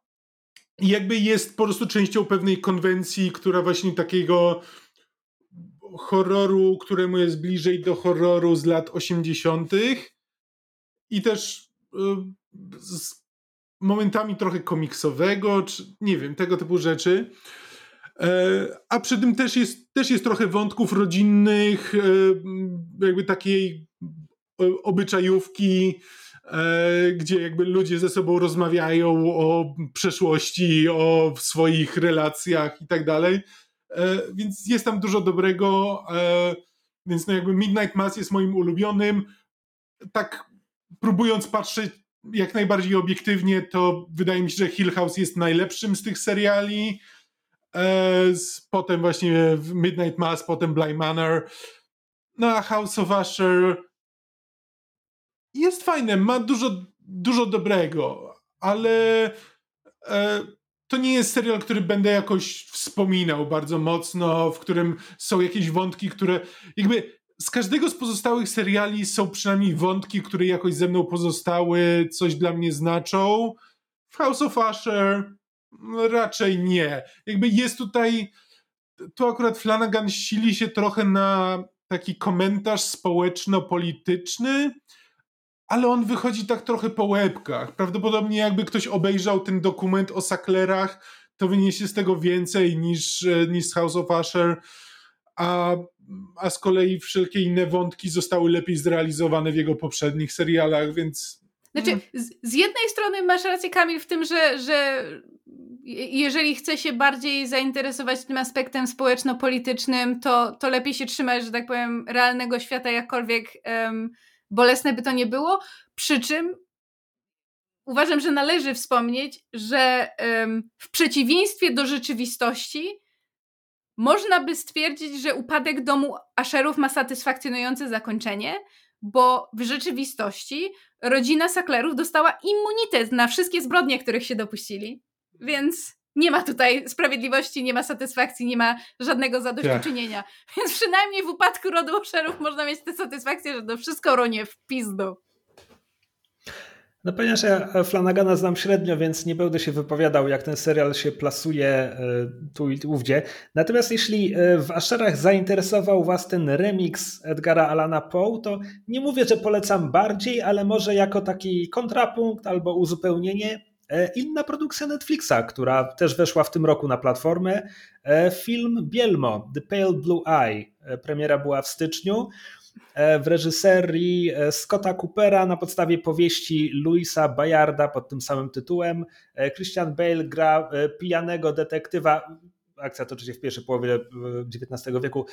i jakby jest po prostu częścią pewnej konwencji, która właśnie takiego horroru, któremu jest bliżej do horroru z lat 80. i też y, z momentami trochę komiksowego, czy nie wiem, tego typu rzeczy. E, A przy tym też jest, też jest trochę wątków rodzinnych, e, jakby takiej e, obyczajówki, gdzie jakby ludzie ze sobą rozmawiają o przeszłości, o swoich relacjach i tak dalej. E, Więc jest tam dużo dobrego. e, Więc no jakby Midnight Mass jest moim ulubionym. Tak próbując patrzeć jak najbardziej obiektywnie, to wydaje mi się, że Hill House jest najlepszym z tych seriali. E, potem właśnie Midnight Mass, potem Bly Manor. No a House of Usher jest fajne, ma dużo, dużo dobrego, ale to nie jest serial, który będę jakoś wspominał bardzo mocno, w którym są jakieś wątki, które jakby z każdego z pozostałych seriali są przynajmniej wątki, które jakoś ze mną pozostały, coś dla mnie znaczą. W House of Usher no, raczej nie. Jakby jest tutaj, tu akurat Flanagan sili się trochę na taki komentarz społeczno-polityczny, ale on wychodzi tak trochę po łebkach. Prawdopodobnie jakby ktoś obejrzał ten dokument o Sacklerach, to wyniesie z tego więcej niż, e, niż House of Usher, a, a z kolei wszelkie inne wątki zostały lepiej zrealizowane w jego poprzednich serialach, więc Znaczy, z, z jednej strony masz rację, Kamil, w tym, że, że je- jeżeli chce się bardziej zainteresować tym aspektem społeczno-politycznym, to, to lepiej się trzymać, że tak powiem, realnego świata, jakkolwiek em, bolesne by to nie było. Przy czym uważam, że należy wspomnieć, że w przeciwieństwie do rzeczywistości można by stwierdzić, że upadek domu Asherów ma satysfakcjonujące zakończenie, bo w rzeczywistości rodzina Sacklerów dostała immunitet na wszystkie zbrodnie, których się dopuścili. Więc nie ma tutaj sprawiedliwości, nie ma satysfakcji, nie ma żadnego zadośćuczynienia. Więc przynajmniej w upadku rodu Asherów można mieć tę satysfakcję, że to wszystko ronie w pizdu. No ponieważ ja Flanagana znam średnio, więc nie będę się wypowiadał, jak ten serial się plasuje e, tu i ówdzie. Natomiast jeśli e, w Asherach zainteresował Was ten remix Edgara Alana Poe, to nie mówię, że polecam bardziej, ale może jako taki kontrapunkt albo uzupełnienie e, inna produkcja Netflixa, która też weszła w tym roku na platformę. e, Film Bielmo, The Pale Blue Eye. E, Premiera była w styczniu. w reżyserii Scotta Coopera na podstawie powieści Louisa Bayarda pod tym samym tytułem. Christian Bale gra pijanego detektywa, akcja toczy się w pierwszej połowie XIX wieku,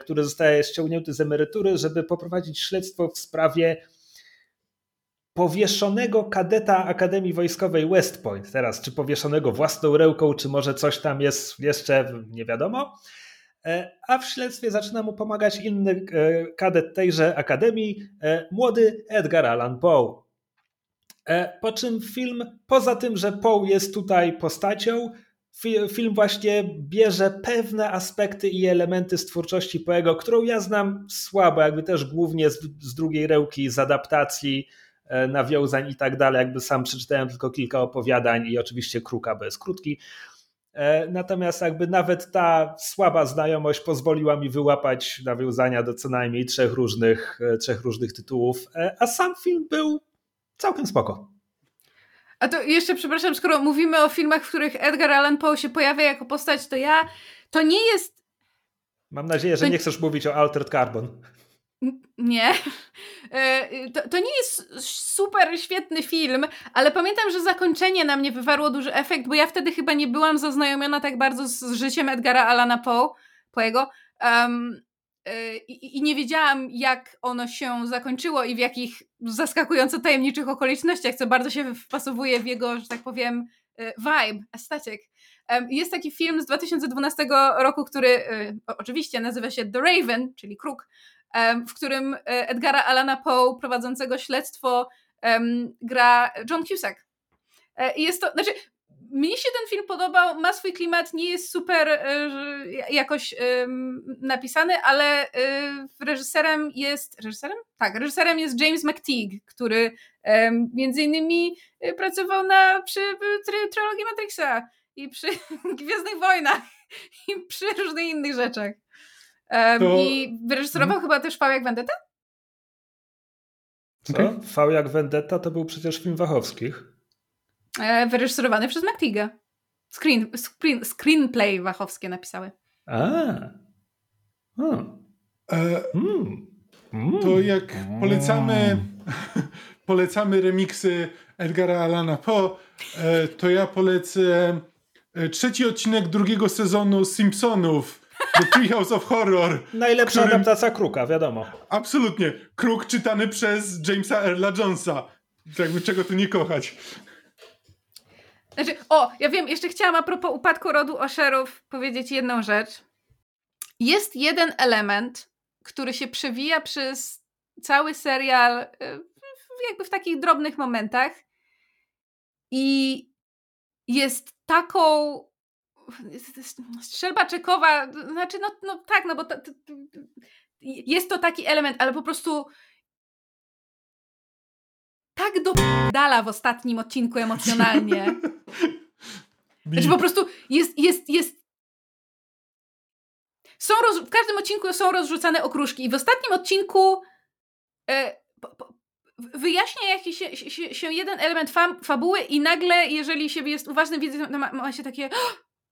który zostaje ściągnięty z emerytury, żeby poprowadzić śledztwo w sprawie powieszonego kadeta Akademii Wojskowej West Point. Teraz, czy powieszonego własną ręką, czy może coś tam jest jeszcze, nie wiadomo. E, a w śledztwie zaczyna mu pomagać inny e, kadet tejże Akademii, e, młody Edgar Allan Poe. Po czym film, poza tym, że Poe jest tutaj postacią, film właśnie bierze pewne aspekty i elementy z twórczości Poego, którą ja znam słabo, jakby też głównie z, z drugiej ręki, z adaptacji, nawiązań i tak dalej. Jakby sam przeczytałem tylko kilka opowiadań i oczywiście Kruka, bo jest krótki. E, natomiast jakby nawet ta słaba znajomość pozwoliła mi wyłapać nawiązania do co najmniej trzech różnych, e, trzech różnych tytułów, a sam film był całkiem spoko. A to jeszcze, przepraszam, skoro mówimy o filmach, w których Edgar Allan Poe się pojawia jako postać, to ja, to nie jest... Mam nadzieję, że to... nie chcesz mówić o Altered Carbon. Nie. E, to, to, nie jest super świetny film, ale pamiętam, że zakończenie na mnie wywarło duży efekt, bo ja wtedy chyba nie byłam zaznajomiona tak bardzo z życiem Edgara Alana Poe, Poego um, i, i, nie wiedziałam, jak ono się zakończyło i w jakich zaskakująco tajemniczych okolicznościach, co bardzo się wpasowuje w jego, że tak powiem, e, vibe, aesthetic. Jest taki film z 2012 roku, który oczywiście nazywa się The Raven, czyli Kruk, w którym e, Edgara Alana Poe prowadzącego śledztwo gra John Cusack. E, I jest to, znaczy, mnie się ten film podobał, ma swój klimat, nie jest super e, jakoś napisany, ale reżyserem jest. Reżyserem? Tak, reżyserem jest James McTeague, który między innymi pracował na, przy trilogii Matrixa i przy Gwiezdnych Wojnach i przy różnych innych rzeczach. Um, to... I wyreżyserował hmm. chyba też V jak Vendetta? Co? Okay. V jak Vendetta to był przecież film Wachowskich. E, wyreżyserowany przez McTiga. Screen, screen, screenplay Wachowskie napisały. A. Hmm. E, mm. To jak polecamy, polecamy remiksy Edgara Alana Poe, e, to ja polecę e, trzeci odcinek drugiego sezonu Simpsonów The Treehouse of Horror. Najlepsza którym... adaptacja Kruka, wiadomo. Absolutnie. Kruk czytany przez Jamesa Earla Jonesa. Jakby czego tu nie kochać. Znaczy, o, ja wiem, jeszcze chciałam a propos upadku rodu Osherów powiedzieć jedną rzecz. Jest jeden element, który się przewija przez cały serial y, jakby w takich drobnych momentach i jest taką strzelba czekowa, znaczy no, no tak, no bo to, to, jest to taki element, ale po prostu tak dala w ostatnim odcinku emocjonalnie. Znaczy po prostu jest, jest, jest są roz... w każdym odcinku są rozrzucane okruszki i w ostatnim odcinku e, po, po, wyjaśnia jakiś się, się, się, jeden element fam, fabuły i nagle, jeżeli się jest uważnym widzem, ma, ma się takie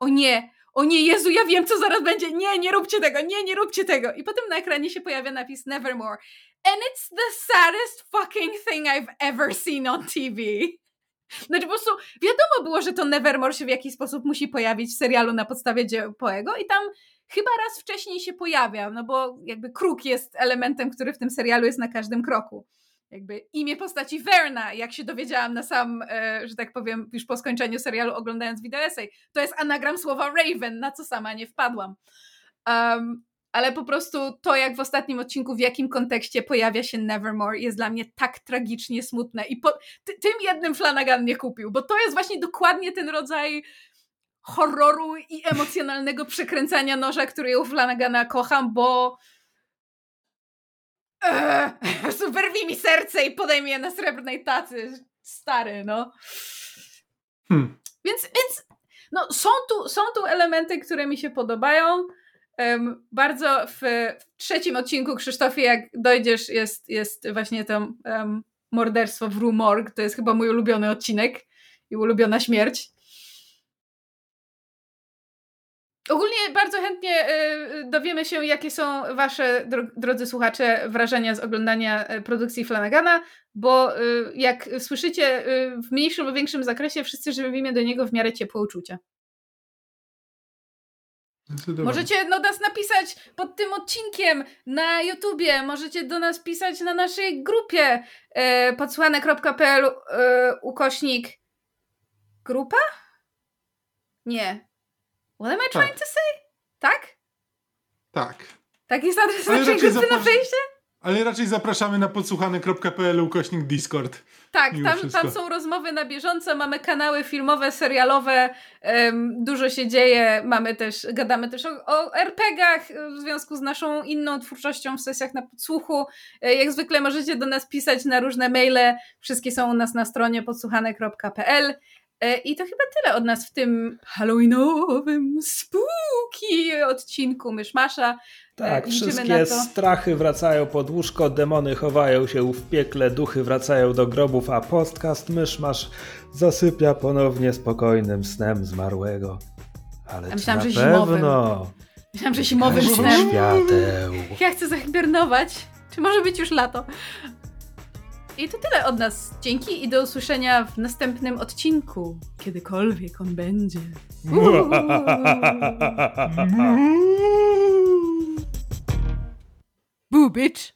o nie, o nie, Jezu, ja wiem, co zaraz będzie, nie, nie róbcie tego, nie, nie róbcie tego. I potem na ekranie się pojawia napis Nevermore. And it's the saddest fucking thing I've ever seen on TV. Znaczy po prostu wiadomo było, że to Nevermore się w jakiś sposób musi pojawić w serialu na podstawie dzieł Poego i tam chyba raz wcześniej się pojawia, no bo jakby kruk jest elementem, który w tym serialu jest na każdym kroku jakby imię postaci Verna, jak się dowiedziałam na sam, e, że tak powiem, już po skończeniu serialu oglądając wideoesej, to jest anagram słowa Raven, na co sama nie wpadłam. Um, ale po prostu to, jak w ostatnim odcinku, w jakim kontekście pojawia się Nevermore, jest dla mnie tak tragicznie smutne. I po, ty, tym jednym Flanagan nie kupił, bo to jest właśnie dokładnie ten rodzaj horroru i emocjonalnego przekręcania noża, który u Flanagana kocham, bo eee, wyrwij mi serce i podaj mi je na srebrnej tacy. Stary, no. Hmm. Więc, więc no, są, tu, są tu elementy, które mi się podobają. Um, bardzo w, w, trzecim odcinku Krzysztofie, jak dojdziesz, jest, jest właśnie to um, morderstwo w Rumorg. To jest chyba mój ulubiony odcinek i ulubiona śmierć. Ogólnie bardzo chętnie y, dowiemy się, jakie są wasze, dro- drodzy słuchacze, wrażenia z oglądania y, produkcji Flanagana, bo y, jak słyszycie, w mniejszym lub większym zakresie wszyscy żywimy do niego w miarę ciepłe uczucia. Możecie do nas napisać pod tym odcinkiem na YouTubie, możecie do nas pisać na naszej grupie e, podsłuchane.pl e, ukośnik grupa? Nie. What am I trying Tak. to say? Tak? Tak. Tak jest adres Ale naszej grupy na fejsie? Ale raczej zapraszamy na podsłuchane.pl ukośnik Discord. Tak, tam, tam są rozmowy na bieżąco, mamy kanały filmowe, serialowe, em, dużo się dzieje, mamy też, gadamy też o, o RPG-ach w związku z naszą inną twórczością w sesjach na podsłuchu. E, Jak zwykle możecie do nas pisać na różne maile, wszystkie są u nas na stronie podsłuchane.pl i to chyba tyle od nas w tym halloweenowym spooky odcinku Myszmasza. Tak, E, liczymy wszystkie to. strachy wracają pod łóżko, demony chowają się w piekle, duchy wracają do grobów, a podcast Myszmasz zasypia ponownie spokojnym snem zmarłego. Ale Ja myślałam, na że zimowym. pewno? Myślałam, że zimowym snem. świateł. Ja chcę zahibernować. Czy może być już lato? I to tyle od nas. Dzięki i do usłyszenia w następnym odcinku. Kiedykolwiek on będzie. Boo bitch!